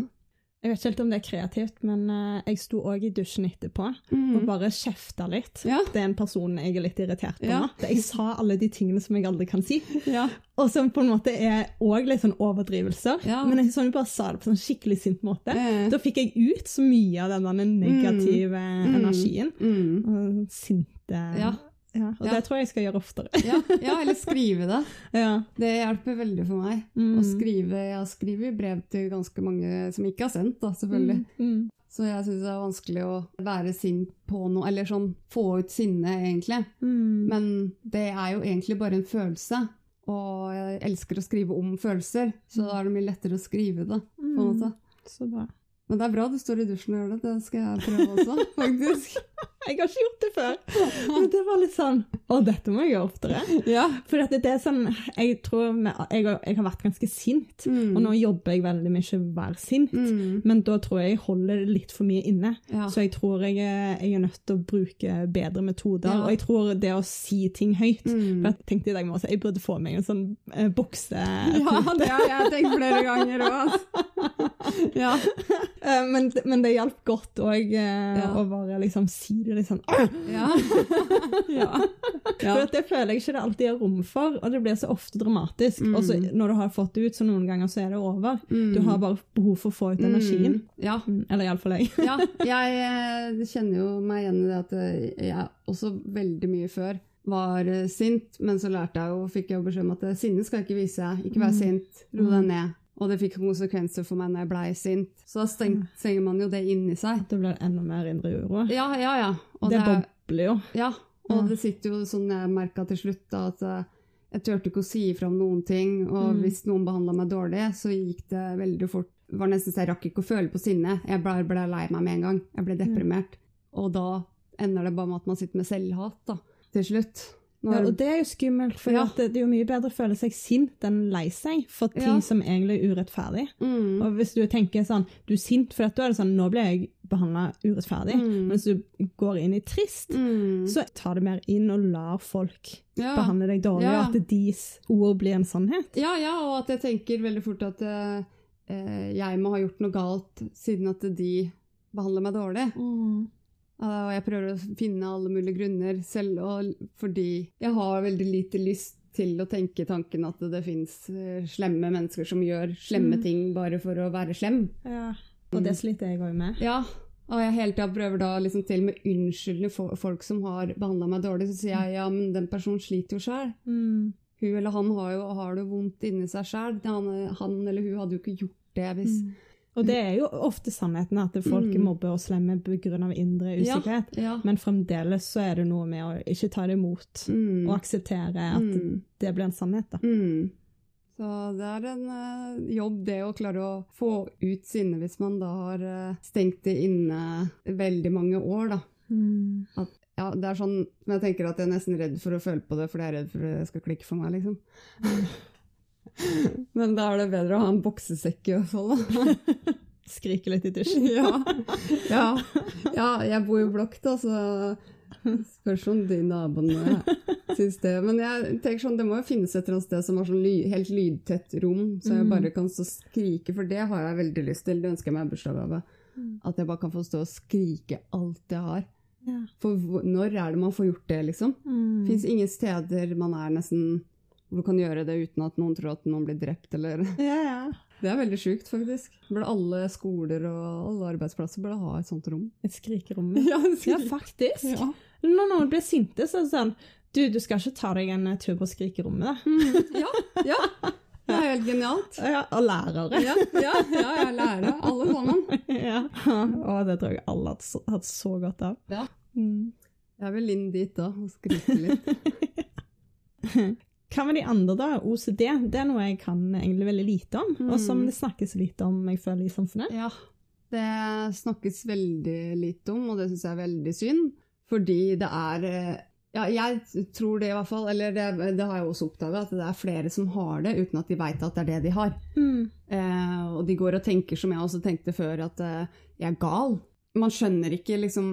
Mm. Jeg vet ikke helt om det er kreativt, men eh, jeg sto òg i dusjen etterpå og Mm. bare kjefta litt. Ja. Det er en person jeg er litt irritert på Ja. nå. Jeg sa alle de tingene som jeg aldri kan si, Ja. og som på en måte er òg litt sånn overdrivelser. Men jeg sånn, jeg bare sa det på en sånn skikkelig sint måte. Eh, Da fikk jeg ut så mye av den negative Mm. energien. mm. Og sinte Ja. Ja, og Ja. det tror jeg jeg skal gjøre oftere. Ja, ja, eller skrive det. Ja. Det hjelper veldig for meg. Mm. Å skrive, jeg skriver brev til ganske mange som ikke har sendt, da, selvfølgelig. Mm. Så jeg syns det er vanskelig å være sint på noe, eller sånn få ut sinne, egentlig. Mm. Men det er jo egentlig bare en følelse. Og jeg elsker å skrive om følelser, så da er det mye lettere å skrive det. på en måte. Så bra. Men det er bra du står i dusjen og gjør det. Det skal jeg prøve også, faktisk. Jeg har ikke gjort det før. Men det var litt sånn Å, dette må jeg gjøre oftere. Ja. For det er sånn Jeg tror jeg, jeg har vært ganske sint, Mm. og nå jobber jeg veldig mye med å være sint. Mm. Men da tror jeg jeg holder det litt for mye inne. Ja. Så jeg tror jeg, jeg er nødt til å bruke bedre metoder. Ja. Og jeg tror det å si ting høyt Mm. For jeg tenkte i dag morges jeg burde få meg en sånn eh, bukse... Ja, det har jeg tenkt flere ganger òg. Ja. Eh, men, men det hjalp godt òg Ja. å bare liksom si litt sånn «Åh!» Ja. ja. For det føler jeg ikke det alltid er rom for, og det blir så ofte dramatisk. Mm. Og så når du har fått det ut, så noen ganger så er det over. Mm. Du har bare behov for å få ut energien. Mm. Ja. Mm, Eller iallfall jeg. ja. Jeg eh, kjenner jo meg igjen i det at eh, jeg også veldig mye før var eh, sint, men så lærte jeg jo, fikk jeg beskjed om at sinne skal ikke vise. Ikke vær Mm. sint, ro deg ned. Og det fikk konsekvenser for meg når jeg blei sint. Så da stenger man jo det inni seg. Da blir enda mer indre uro. Ja, ja, ja. Og det det er- bobler jo. Ja, og Ja. det sitter jo sånn jeg merka til slutt, da, at eh, jeg turte ikke å si ifra om noen ting. Og Mm. hvis noen behandla meg dårlig, så gikk det veldig fort. Det var nesten så jeg rakk ikke å føle på sinne. Jeg ble, ble lei meg med en gang. Jeg ble deprimert. Og da ender det bare med at man sitter med selvhat, da, til slutt. Når, Ja, og det er jo skummelt, for Ja. det, det er jo mye bedre å føle seg sint enn lei seg for ting Ja. som egentlig er urettferdig. mm, Og hvis du tenker sånn, du er sint for at da er det sånn, nå ble jeg behandla urettferdig. Mm. Mens du går inn i trist, mm, så ta det mer inn og lar folk ja. behandle deg dårlig, og at deres ord blir en sannhet. Ja, ja, og at jeg tenker veldig fort at eh, jeg må ha gjort noe galt siden at de behandler meg dårlig. Uh, Og jeg prøver å finne alle mulige grunner, selv fordi jeg har veldig lite lyst til å tenke tanken at det, finnes slemme mennesker som gjør slemme Mm. ting bare for å være slem. Ja. Og det sliter jeg òg med. Ja, og jeg hele tida prøver da liksom til med unnskyldende for folk som har behandla meg dårlig, så sier jeg ja, men den personen sliter jo sjæl. Mm. Hun eller han har jo har det vondt inni seg sjæl. Han, han eller hun hadde jo ikke gjort det hvis Mm. Og det er jo ofte sannheten, at folk er Mm. mobber og slemme pga. indre usikkerhet. Ja. Men fremdeles så er det noe med å ikke ta det imot, Mm. og akseptere at Mm. det blir en sannhet. da. Mm. Så det er en uh, jobb, det å klare å få ut sinnet hvis man da har uh, stengt det inne veldig mange år, da. Mm. At, ja, det er sånn men jeg tenker at jeg er nesten redd for å føle på det, fordi jeg er redd for at det skal klikke for meg, liksom. men da er det bedre å ha en boksesekk i hvert fall, da. Skrike litt i dusjen. ja. ja. ja. jeg bor jo i blokk, da, så Spørs om de naboene syns det. Men jeg tenker sånn, det må jo finnes et eller annet sted som har sånn ly, helt lydtett rom, så jeg mm. bare kan stå og skrike, for det har jeg veldig lyst til. Det ønsker jeg meg i bursdagsgave. Mm. At jeg bare kan få stå og skrike alt jeg har. Ja. For når er det man får gjort det, liksom? Mm. Fins ingen steder man er nesten hvor du kan gjøre det uten at noen tror at noen blir drept, eller ja, ja. Det er veldig sjukt, faktisk. Burde alle skoler og alle arbeidsplasser burde ha et sånt rom. Et skrikerom? Ja, ja faktisk. Ja. Når noen blir sinte, så er det sånn Du, du skal ikke ta deg en tur på skrikerommet, da. Mm. Ja, ja. Det er helt genialt. Ja, Og lærere. Ja, ja, ja, ja lærere. Alle sammen. Ja. Og det tror jeg alle har hatt så godt av. Ja. Mm. Jeg vil inn dit da og skrike litt. Hva med de andre, da? OCD det er noe jeg kan egentlig veldig lite om, mm. og som det snakkes lite om, jeg føler, i samfunnet. Ja, det snakkes veldig lite om, og det syns jeg er veldig synd. Fordi det er eh, Ja, jeg tror det i hvert fall, eller det, det har jeg også oppdaga, at det er flere som har det uten at de veit at det er det de har. Mm. Eh, og de går og tenker som jeg også tenkte før, at eh, jeg er gal. Man skjønner ikke liksom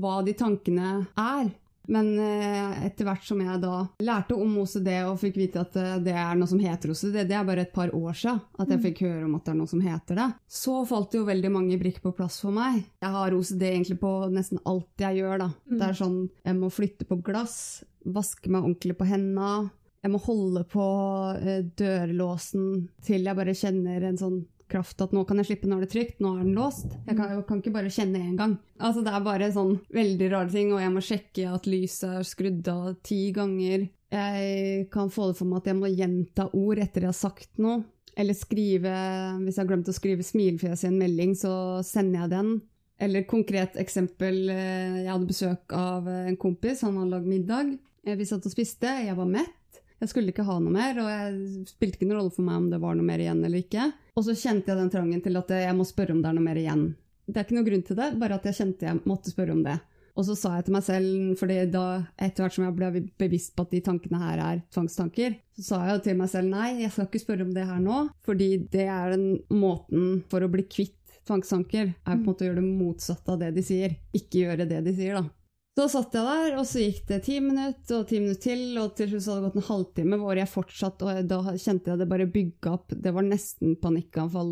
hva de tankene er. Men eh, etter hvert som jeg da lærte om OCD og fikk vite at eh, det er noe som heter OCD, det er bare et par år siden at jeg mm. fikk høre om at det er noe som heter det, så falt jo veldig mange brikker på plass for meg. Jeg har OCD egentlig på nesten alt jeg gjør, da. Mm. Det er sånn jeg må flytte på glass, vaske meg ordentlig på henda, jeg må holde på eh, dørlåsen til jeg bare kjenner en sånn kraft at nå kan jeg slippe, nå er det trygt, nå er den låst. Jeg kan, jeg kan ikke bare kjenne én gang. Altså Det er bare sånn veldig rare ting, og jeg må sjekke at lyset er skrudd av ti ganger. Jeg kan få det for meg at jeg må gjenta ord etter jeg har sagt noe. Eller skrive Hvis jeg har glemt å skrive smilefjes i en melding, så sender jeg den. Eller konkret eksempel, eh, jeg hadde besøk av en kompis, han hadde lagd middag. Eh, vi satt og spiste, jeg var mett. Jeg skulle ikke ha noe mer, og jeg spilte ikke noen rolle for meg om det var noe mer igjen eller ikke. Og så kjente jeg den trangen til at jeg må spørre om det er noe mer igjen. Det er ikke noen grunn til det, bare at jeg kjente jeg måtte spørre om det. Og så sa jeg til meg selv, fordi da etter hvert som jeg ble bevisst på at de tankene her er tvangstanker, så sa jeg til meg selv nei, jeg skal ikke spørre om det her nå, fordi det er den måten for å bli kvitt tvangstanker, er på en måte å gjøre det motsatte av det de sier. Ikke gjøre det de sier, da. Så satt jeg der, og så gikk det ti minutter og ti minutter til, og til slutt hadde det gått en halvtime hvor jeg fortsatt, og da kjente jeg det bare bygga opp. Det var nesten panikkanfall,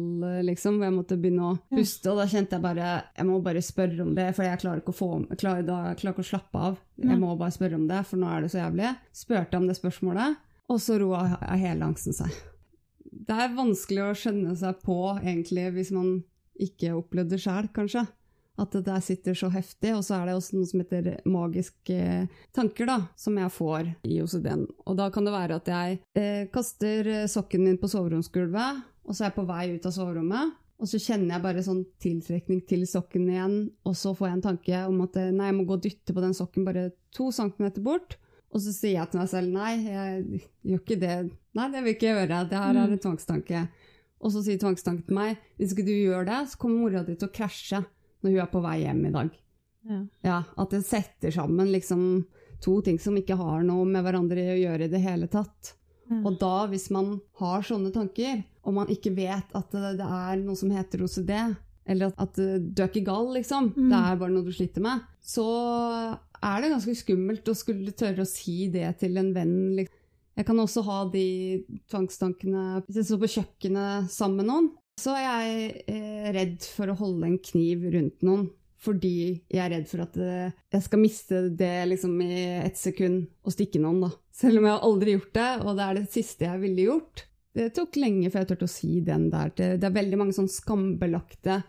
liksom, hvor jeg måtte begynne å puste, og da kjente jeg bare Jeg må bare spørre om det, for jeg klarer ikke å, få, klarer, da, klarer ikke å slappe av. Jeg må bare spørre om det, for nå er det så jævlig. Spurte om det spørsmålet, og så roa hele angsten seg. Det er vanskelig å skjønne seg på, egentlig, hvis man ikke opplevde det sjøl, kanskje at det der sitter så heftig. Og så er det også noe som heter magiske tanker, da, som jeg får i OCD-en. Og da kan det være at jeg eh, kaster sokken min på soveromsgulvet, og så er jeg på vei ut av soverommet. Og så kjenner jeg bare sånn tiltrekning til sokken igjen, og så får jeg en tanke om at eh, nei, jeg må gå og dytte på den sokken bare to centimeter bort. Og så sier jeg til meg selv nei, jeg gjør ikke det. Nei, det vil ikke gjøre. Det her er en mm. tvangstanke. Og så sier tvangstanken til meg hvis ikke du gjør det, så kommer mora di til å krasje når hun er på vei hjem i dag. Ja. ja at det setter sammen liksom to ting som ikke har noe med hverandre å gjøre i det hele tatt. Ja. Og da, hvis man har sånne tanker, og man ikke vet at det, det er noe som heter OCD, eller at, at, du er ikke gal, liksom, mm. det er bare noe du sliter med, så er det ganske skummelt å skulle tørre å si det til en venn. Liksom. Jeg kan også ha de tvangstankene hvis jeg står på kjøkkenet sammen med noen, så er jeg eh, redd for å holde en kniv rundt noen. Fordi jeg er redd for at eh, jeg skal miste det liksom i ett sekund og stikke noen. da. Selv om jeg har aldri gjort det, og det er det siste jeg ville gjort. Det tok lenge før jeg turte å si den der. Det, det er veldig mange sånn skambelagte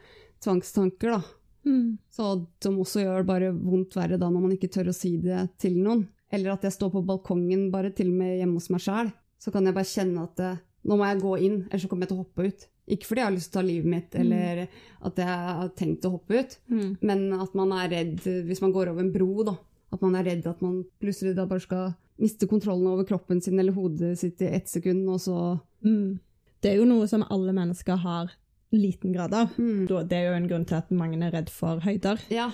tvangstanker. da. Mm. Så, som også gjør bare vondt verre da når man ikke tør å si det til noen. Eller at jeg står på balkongen bare til og med hjemme hos meg sjæl. Så kan jeg bare kjenne at eh, nå må jeg gå inn, ellers så kommer jeg til å hoppe ut. Ikke fordi jeg har lyst til å ta livet mitt, mm. eller at jeg har tenkt å hoppe ut, mm. men at man er redd hvis man går over en bro, da. At man er redd at man plutselig da bare skal miste kontrollen over kroppen sin eller hodet sitt i ett sekund, og så Mm. Det er jo noe som alle mennesker har liten grad av. mm. Det er jo en grunn til at mange er redd for høyder. Ja.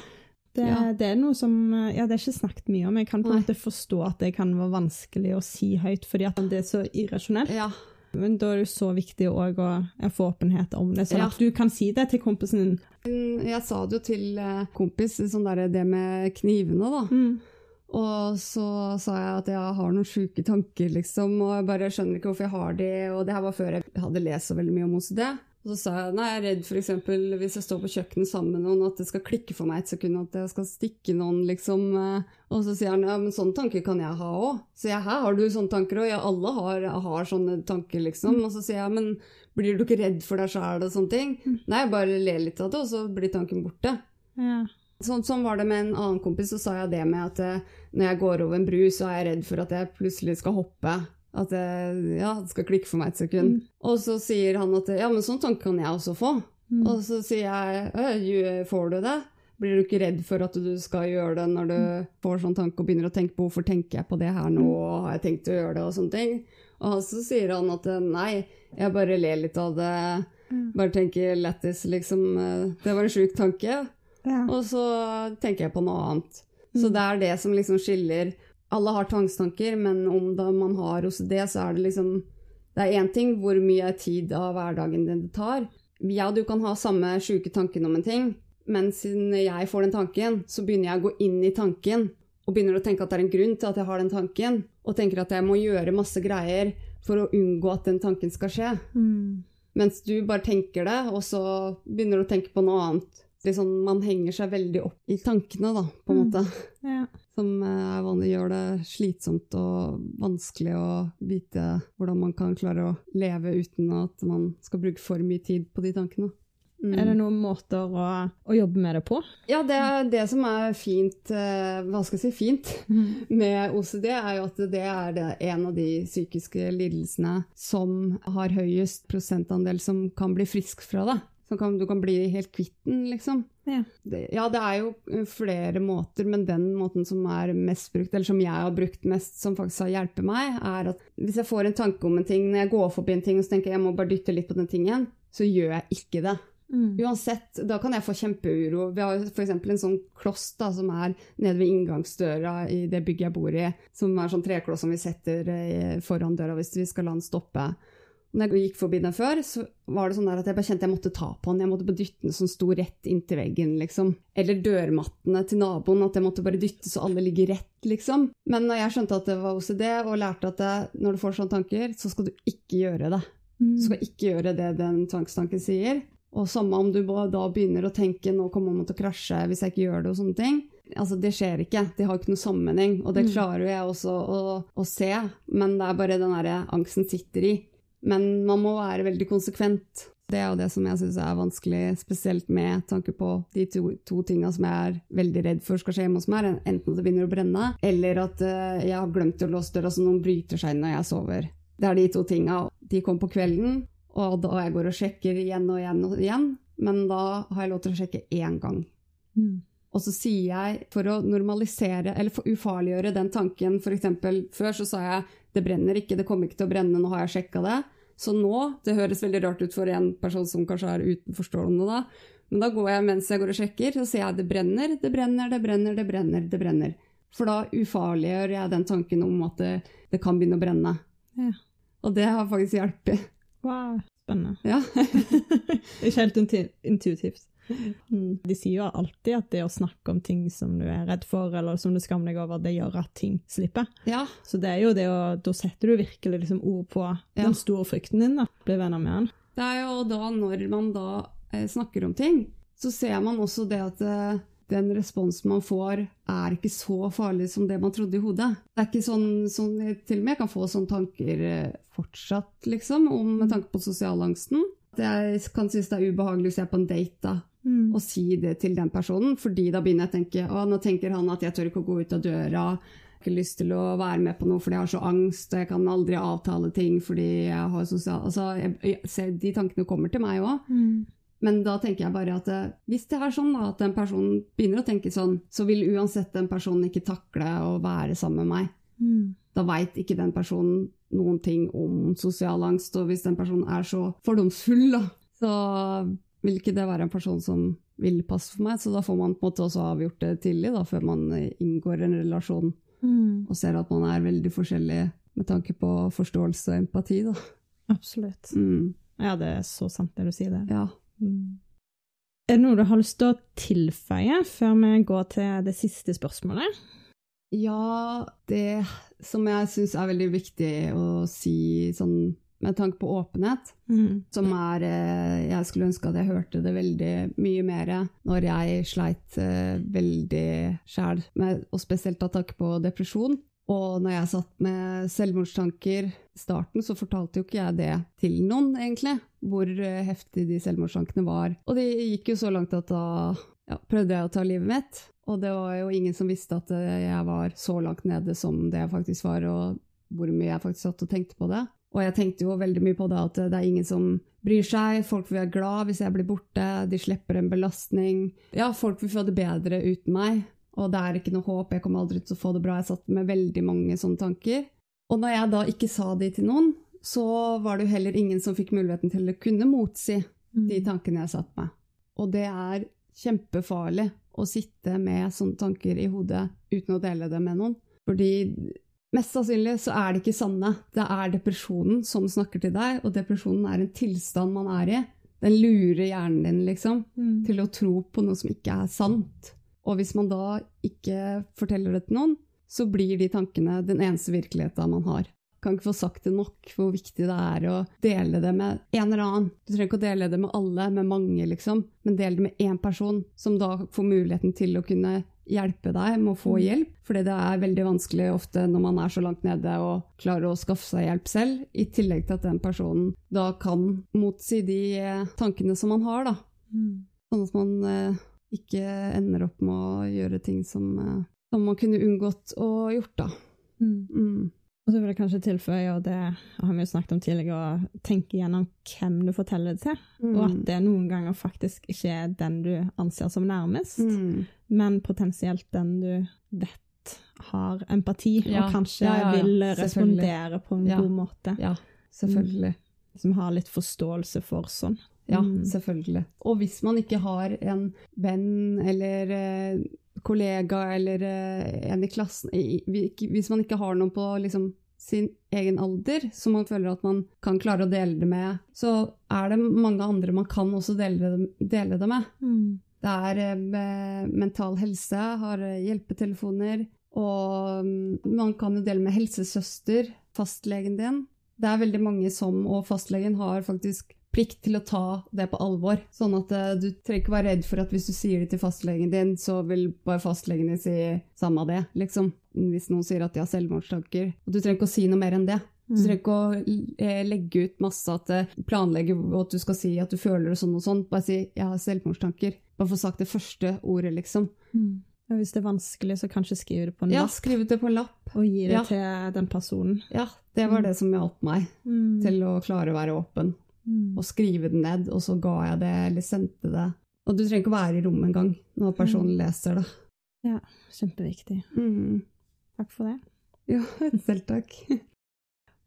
Det, Ja. det er noe som Ja, det er ikke snakket mye om. Jeg kan på en måte forstå at det kan være vanskelig å si høyt, fordi at det er så irrasjonelt. ja. Men da er det jo så viktig òg å få åpenhet om det, sånn Ja. at du kan si det til kompisen din. Mm, Jeg sa det jo til eh, kompis, sånn der, det med knivene, da. Og så sa jeg at jeg har noen sjuke tanker, liksom, og jeg bare skjønner ikke hvorfor jeg har de, og det her var før jeg hadde lest så veldig mye om OCD. Og så sa jeg nei, jeg er redd eksempel hvis jeg står på kjøkkenet sammen med noen, at det skal klikke for meg et sekund, at jeg skal stikke noen, liksom. eh. Og så sier han ja, men sånne tanker kan jeg ha òg. Så jeg, her har du sånne tanker òg? Ja, alle har, har sånne tanker, liksom. Og så sier jeg men blir du ikke redd for deg sjæl og sånne ting? Nei, jeg bare ler litt av det, og så blir tanken borte. Ja. Sånn, sånn var det med en annen kompis, så sa jeg det med at eh, når jeg går over en bru, så er jeg redd for at jeg plutselig skal hoppe. At jeg, ja, det skal klikke for meg et sekund. Og så sier han at ja, men sånn tanke kan jeg også få. Og så sier jeg «Øh, får du det? Blir du ikke redd for at du skal gjøre det når du får sånn tanke og begynner å tenke på hvorfor tenker jeg på det her nå, og har jeg tenkt å gjøre det, og sånne ting. Og så sier han at nei, jeg bare ler litt av det. Bare tenker lættis, liksom. Det var en sjuk tanke. Ja. Og så tenker jeg på noe annet. Så det er det som liksom skiller Alle har tvangstanker, men om da man har OCD, så er det liksom Det er én ting hvor mye tid av hverdagen det tar. Ja, du kan ha samme sjuke tanken om en ting, men siden jeg får den tanken, så begynner jeg å gå inn i tanken og begynner å tenke at det er en grunn til at jeg har den tanken, og tenker at jeg må gjøre masse greier for å unngå at den tanken skal skje. Mm. Mens du bare tenker det, og så begynner du å tenke på noe annet. Liksom, man henger seg veldig opp i tankene, da, på en Mm. måte. Ja. Som eh, er vanlig gjør det slitsomt og vanskelig å vite hvordan man kan klare å leve uten at man skal bruke for mye tid på de tankene. Mm. Er det noen måter å, å jobbe med det på? Ja, det det som er fint eh, Hva skal jeg si fint med OCD, er jo at det er det, en av de psykiske lidelsene som har høyest prosentandel som kan bli frisk fra det. Som kan, du kan bli helt kvitt den, liksom. Ja. Det, ja, det er jo eh, flere måter, men den måten som er mest brukt, eller som jeg har brukt mest, som faktisk har hjulpet meg, er at hvis jeg får en tanke om en ting, når jeg går forbi en ting og så tenker jeg jeg må bare dytte litt på den tingen, så gjør jeg ikke det. Mm. Uansett, da kan jeg få kjempeuro. Vi har f.eks. en sånn kloss da, som er nede ved inngangsdøra i det bygget jeg bor i, som er sånn trekloss som vi setter eh, foran døra hvis vi skal la den stoppe. Når jeg gikk forbi den før, så var det sånn der at jeg bare kjente jeg måtte ta på den. Jeg måtte bare dytte den som sto rett inntil veggen, liksom. Eller dørmattene til naboen, at jeg måtte bare dytte så alle ligger rett, liksom. Men når jeg skjønte at det var OCD, og lærte at det, når du får sånne tanker, så skal du ikke gjøre det. Mm. Du skal ikke gjøre det den tvangstanken sier. Og samme om du da begynner å tenke nå kommer man til å krasje hvis jeg ikke gjør det og sånne ting. Altså, det skjer ikke. Det har ikke noe sammenheng. Og det klarer klarer jeg også å, å se, men det er bare den derre angsten sitter i. Men man må være veldig konsekvent. Det er jo det som jeg syns er vanskelig, spesielt med tanke på de to, to tinga som jeg er veldig redd for skal skje hjemme hos meg. Enten det begynner å brenne, eller at eh, jeg har glemt å låse døra så noen bryter seg inn når jeg sover. Det er de to tinga. De kom på kvelden, og da jeg går og sjekker igjen og igjen og igjen. Men da har jeg lov til å sjekke én gang. Mm. Og så sier jeg, for å normalisere, eller for ufarliggjøre den tanken, eksempel, før så sa jeg det brenner ikke, det kommer ikke til å brenne, nå har jeg sjekka det. Så nå, det høres veldig rart ut for en person som kanskje er utenforstående da, men da går jeg mens jeg går og sjekker, så ser jeg det brenner, det brenner, det brenner, det brenner, det brenner. For da ufarliggjør jeg den tanken om at det, det kan begynne å brenne. Ja. Og det har faktisk hjulpet. Wow, spennende. Ja. Ikke helt intuitivt. Mm. De sier jo alltid at det å snakke om ting som du er redd for, eller som du skammer deg over, det gjør at ting slipper. ja. Så det er jo det å Da setter du virkelig liksom ord på den store frykten din, da. Bli venner med den. Det er jo da, når man da eh, snakker om ting, så ser man også det at eh, den responsen man får, er ikke så farlig som det man trodde i hodet. Det er ikke sånn, sånn Til og med jeg kan få sånne tanker eh, fortsatt, liksom, om med tanke på sosialangsten. Jeg kan synes det er ubehagelig hvis jeg er på en date da, og si det til den personen, fordi da begynner jeg å tenke å, nå tenker han at jeg tør ikke å gå ut av døra. Jeg har ikke lyst til å være med på noe fordi jeg har så angst, jeg kan aldri avtale ting fordi jeg har sosial... Altså, jeg, jeg ser, de tankene kommer til meg òg. Men da tenker jeg bare at eh, hvis det er sånn da, at den personen begynner å tenke sånn, så vil uansett den personen ikke takle å være sammen med meg. Mm. da veit ikke den personen noen ting om sosial angst. Og hvis den personen er så fordomsfull, da, så vil ikke det være en person som vil passe for meg. Så da får man på en måte også avgjort det tidlig, da, før man inngår en relasjon mm. og ser at man er veldig forskjellig med tanke på forståelse og empati. Da. Absolutt. Mm. Ja, det er så sant det du sier det. Ja. Mm. Er det noe du har lyst til å tilføye før vi går til det siste spørsmålet? Ja, det som jeg syns er veldig viktig å si sånn med tanke på åpenhet, mm. som er eh, Jeg skulle ønske at jeg hørte det veldig mye mer når jeg sleit eh, veldig sjæl, og spesielt av tanke på depresjon. Og når jeg satt med selvmordstanker i starten, så fortalte jo ikke jeg det til noen, egentlig, hvor eh, heftig de selvmordstankene var. Og det gikk jo så langt at da ja, prøvde jeg å ta livet mitt. Og det var jo ingen som visste at jeg var så langt nede som det jeg faktisk var, og hvor mye jeg faktisk satt og tenkte på det. Og jeg tenkte jo veldig mye på det at det er ingen som bryr seg, folk vil være glad hvis jeg blir borte, de slipper en belastning. Ja, folk vil få det bedre uten meg, og det er ikke noe håp, jeg kommer aldri til å få det bra. Jeg satt med veldig mange sånne tanker. Og når jeg da ikke sa de til noen, så var det jo heller ingen som fikk muligheten til å kunne motsi de mm. tankene jeg satt med. Og det er kjempefarlig å sitte med sånne tanker i hodet uten å dele det med noen. Fordi mest sannsynlig så er det ikke sanne. Det er depresjonen som snakker til deg, og depresjonen er en tilstand man er i. Den lurer hjernen din, liksom, mm. til å tro på noe som ikke er sant. Og hvis man da ikke forteller det til noen, så blir de tankene den eneste virkeligheten man har kan ikke få sagt det nok hvor viktig det er å dele det med en eller annen. Du trenger ikke å dele det med alle, med mange, liksom, men del det med én person, som da får muligheten til å kunne hjelpe deg med å få mm. hjelp. Fordi det er veldig vanskelig ofte når man er så langt nede og klarer å skaffe seg hjelp selv, i tillegg til at den personen da kan motsi de eh, tankene som man har, da. Mm. Sånn at man eh, ikke ender opp med å gjøre ting som, eh, som man kunne unngått å gjort, da. Mm. mm. Og så vil jeg kanskje tilføye, og det har vi jo snakket om tidligere, å tenke gjennom hvem du forteller det til. Mm. Og at det noen ganger faktisk ikke er den du anser som nærmest, mm. Men potensielt den du vet har empati, ja. og kanskje ja, ja, vil respondere på en god måte. Ja, selvfølgelig. Mm. Som har litt forståelse for sånn. Ja, mm. selvfølgelig. Og hvis man ikke har en venn eller eh, kollega eller eh, en i klassen i, Hvis man ikke har noen på liksom, sin egen alder som man føler at man kan klare å dele det med, så er det mange andre man kan også dele det, dele det med. Mm. Det er uh, Mental Helse har uh, hjelpetelefoner, og um, man kan jo dele med helsesøster, fastlegen din. Det er veldig mange som, og fastlegen har faktisk plikt til å ta det på alvor. Sånn at uh, du trenger ikke være redd for at hvis du sier det til fastlegen din, så vil bare fastlegen din si samme det, liksom. Hvis noen sier at de har selvmordstanker. Og du trenger ikke å si noe mer enn det. Du trenger ikke å eh, legge ut masse at planlegge at du skal si at du føler det sånn og sånn. Bare si 'jeg har selvmordstanker'. Bare få sagt det første ordet, liksom. Mm. Ja, hvis det er vanskelig, så kanskje skrive det på en ja, lapp. Ja, skrive det på en lapp. Og gi det ja. til den personen. Ja, det var mm. det som hjalp meg mm. til å klare å være åpen mm. og skrive det ned, og så ga jeg det eller sendte det. Og du trenger ikke å være i rommet engang når mm. personen leser det. Ja, kjempeviktig. Mm. Takk for det. Ja, selv takk.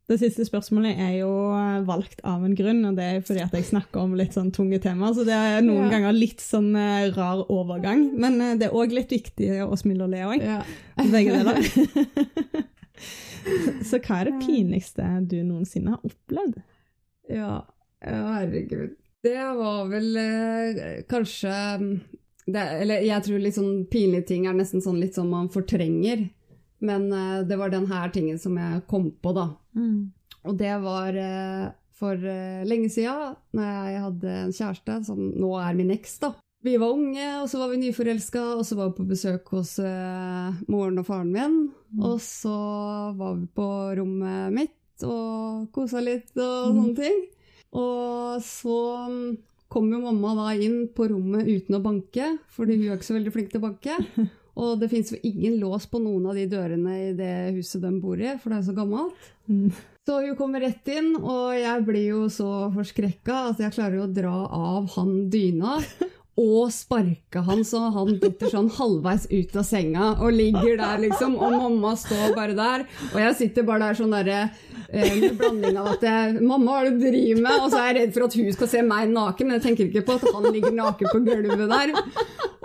Det siste spørsmålet er jo valgt av en grunn, og det er fordi at jeg snakker om litt sånn tunge temaer, så det er noen ja. ganger litt sånn uh, rar overgang. Men uh, det er òg litt viktig å smile og le òg. Ja. Begge deler. så hva er det pinligste du noensinne har opplevd? Ja, herregud. Det var vel eh, kanskje det, Eller jeg tror litt sånn pinlige ting er nesten sånn litt sånn man fortrenger. Men eh, det var den her tingen som jeg kom på, da. Mm. Og det var eh, for eh, lenge sida, når jeg hadde en kjæreste som nå er min eks, da. Vi var unge, og så var vi nyforelska, og så var vi på besøk hos uh, moren og faren min. Mm. Og så var vi på rommet mitt og kosa litt og mm. sånne ting. Og så mm, kom jo mamma da inn på rommet uten å banke, fordi hun er ikke så veldig flink til å banke. Og det fins jo ingen lås på noen av de dørene i det huset de bor i, for det er så gammelt. Mm. Så hun kommer rett inn, og jeg blir jo så forskrekka at jeg klarer å dra av han dyna. Og sparka han så han detter sånn halvveis ut av senga og ligger der, liksom. Og mamma står bare der, og jeg sitter bare der sånn derre eh, med blanding av at jeg, 'Mamma, hva er det du driver med?' Og så er jeg redd for at hun skal se meg naken, men jeg tenker ikke på at han ligger naken på gulvet der.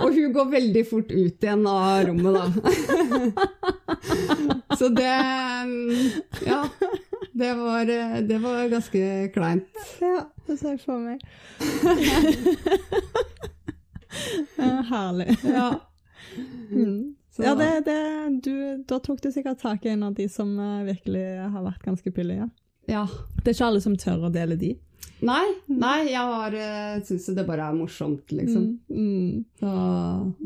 Og hun går veldig fort ut igjen av rommet, da. Så det Ja. Det var, det var ganske kleint. Ja, det ser jeg for meg. Herlig. Ja. Mm. Ja, det, det, du, da tok du sikkert tak i en av de som uh, virkelig har vært ganske billige. Ja. Det er ikke alle som tør å dele de. Nei, nei jeg har uh, syns det bare er morsomt, liksom. Mm. Mm. Så,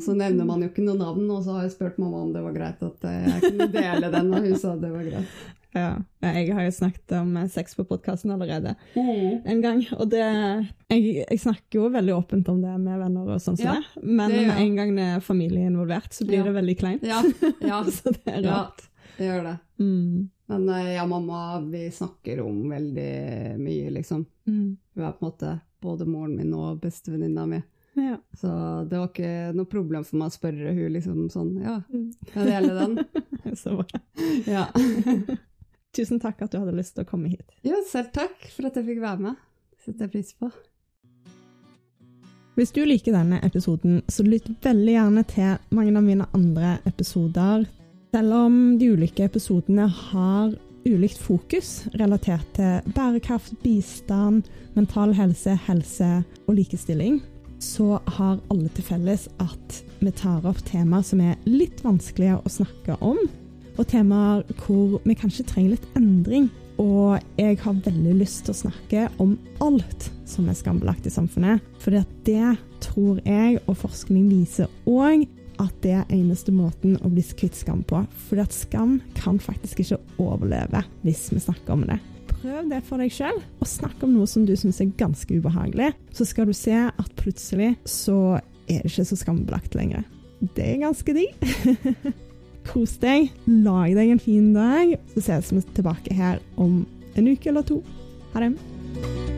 så, nevner man jo ikke noe navn, og så har jeg spurt mamma om det var greit at jeg kunne dele den, og hun sa det var greit. Ja, jeg har jo snakket om sex på podkasten allerede mm. en gang. Og det jeg, jeg, snakker jo veldig åpent om det med venner og sånn som ja, det. Men det, en gang det er familie involvert, så blir ja. det veldig kleint. Ja, så det er rart. Ja, det gjør det. Mm. Men ja, mamma vi snakker om veldig mye, liksom. Mm. Hun er på en måte både moren min og bestevenninna mi. Ja. Så det var ikke noe problem for meg å spørre hun liksom sånn Ja, mm. kan jeg dele den? så bra. Ja. Tusen takk at du hadde lyst til å komme hit. Jo, selv takk for at jeg fikk være med. Setter jeg pris på. Hvis du liker denne episoden, så lytt veldig gjerne til mange av mine andre episoder. Selv om de ulike episodene har ulikt fokus relatert til bærekraft, bistand, mental helse, helse og likestilling, så har alle til felles at vi tar opp temaer som er litt vanskelige å snakke om, og temaer hvor vi kanskje trenger litt endring. Og jeg har veldig lyst til å snakke om alt som er skambelagt i samfunnet. For det tror jeg, og forskning viser òg, at det er eneste måten å bli kvitt skam på. For skam kan faktisk ikke overleve hvis vi snakker om det. Prøv det for deg sjøl, og snakk om noe som du syns er ganske ubehagelig. Så skal du se at plutselig så er det ikke så skambelagt lenger. Det er ganske digg. Kos deg, lag deg en fin dag, så ses vi tilbake her om en uke eller to. Ha det.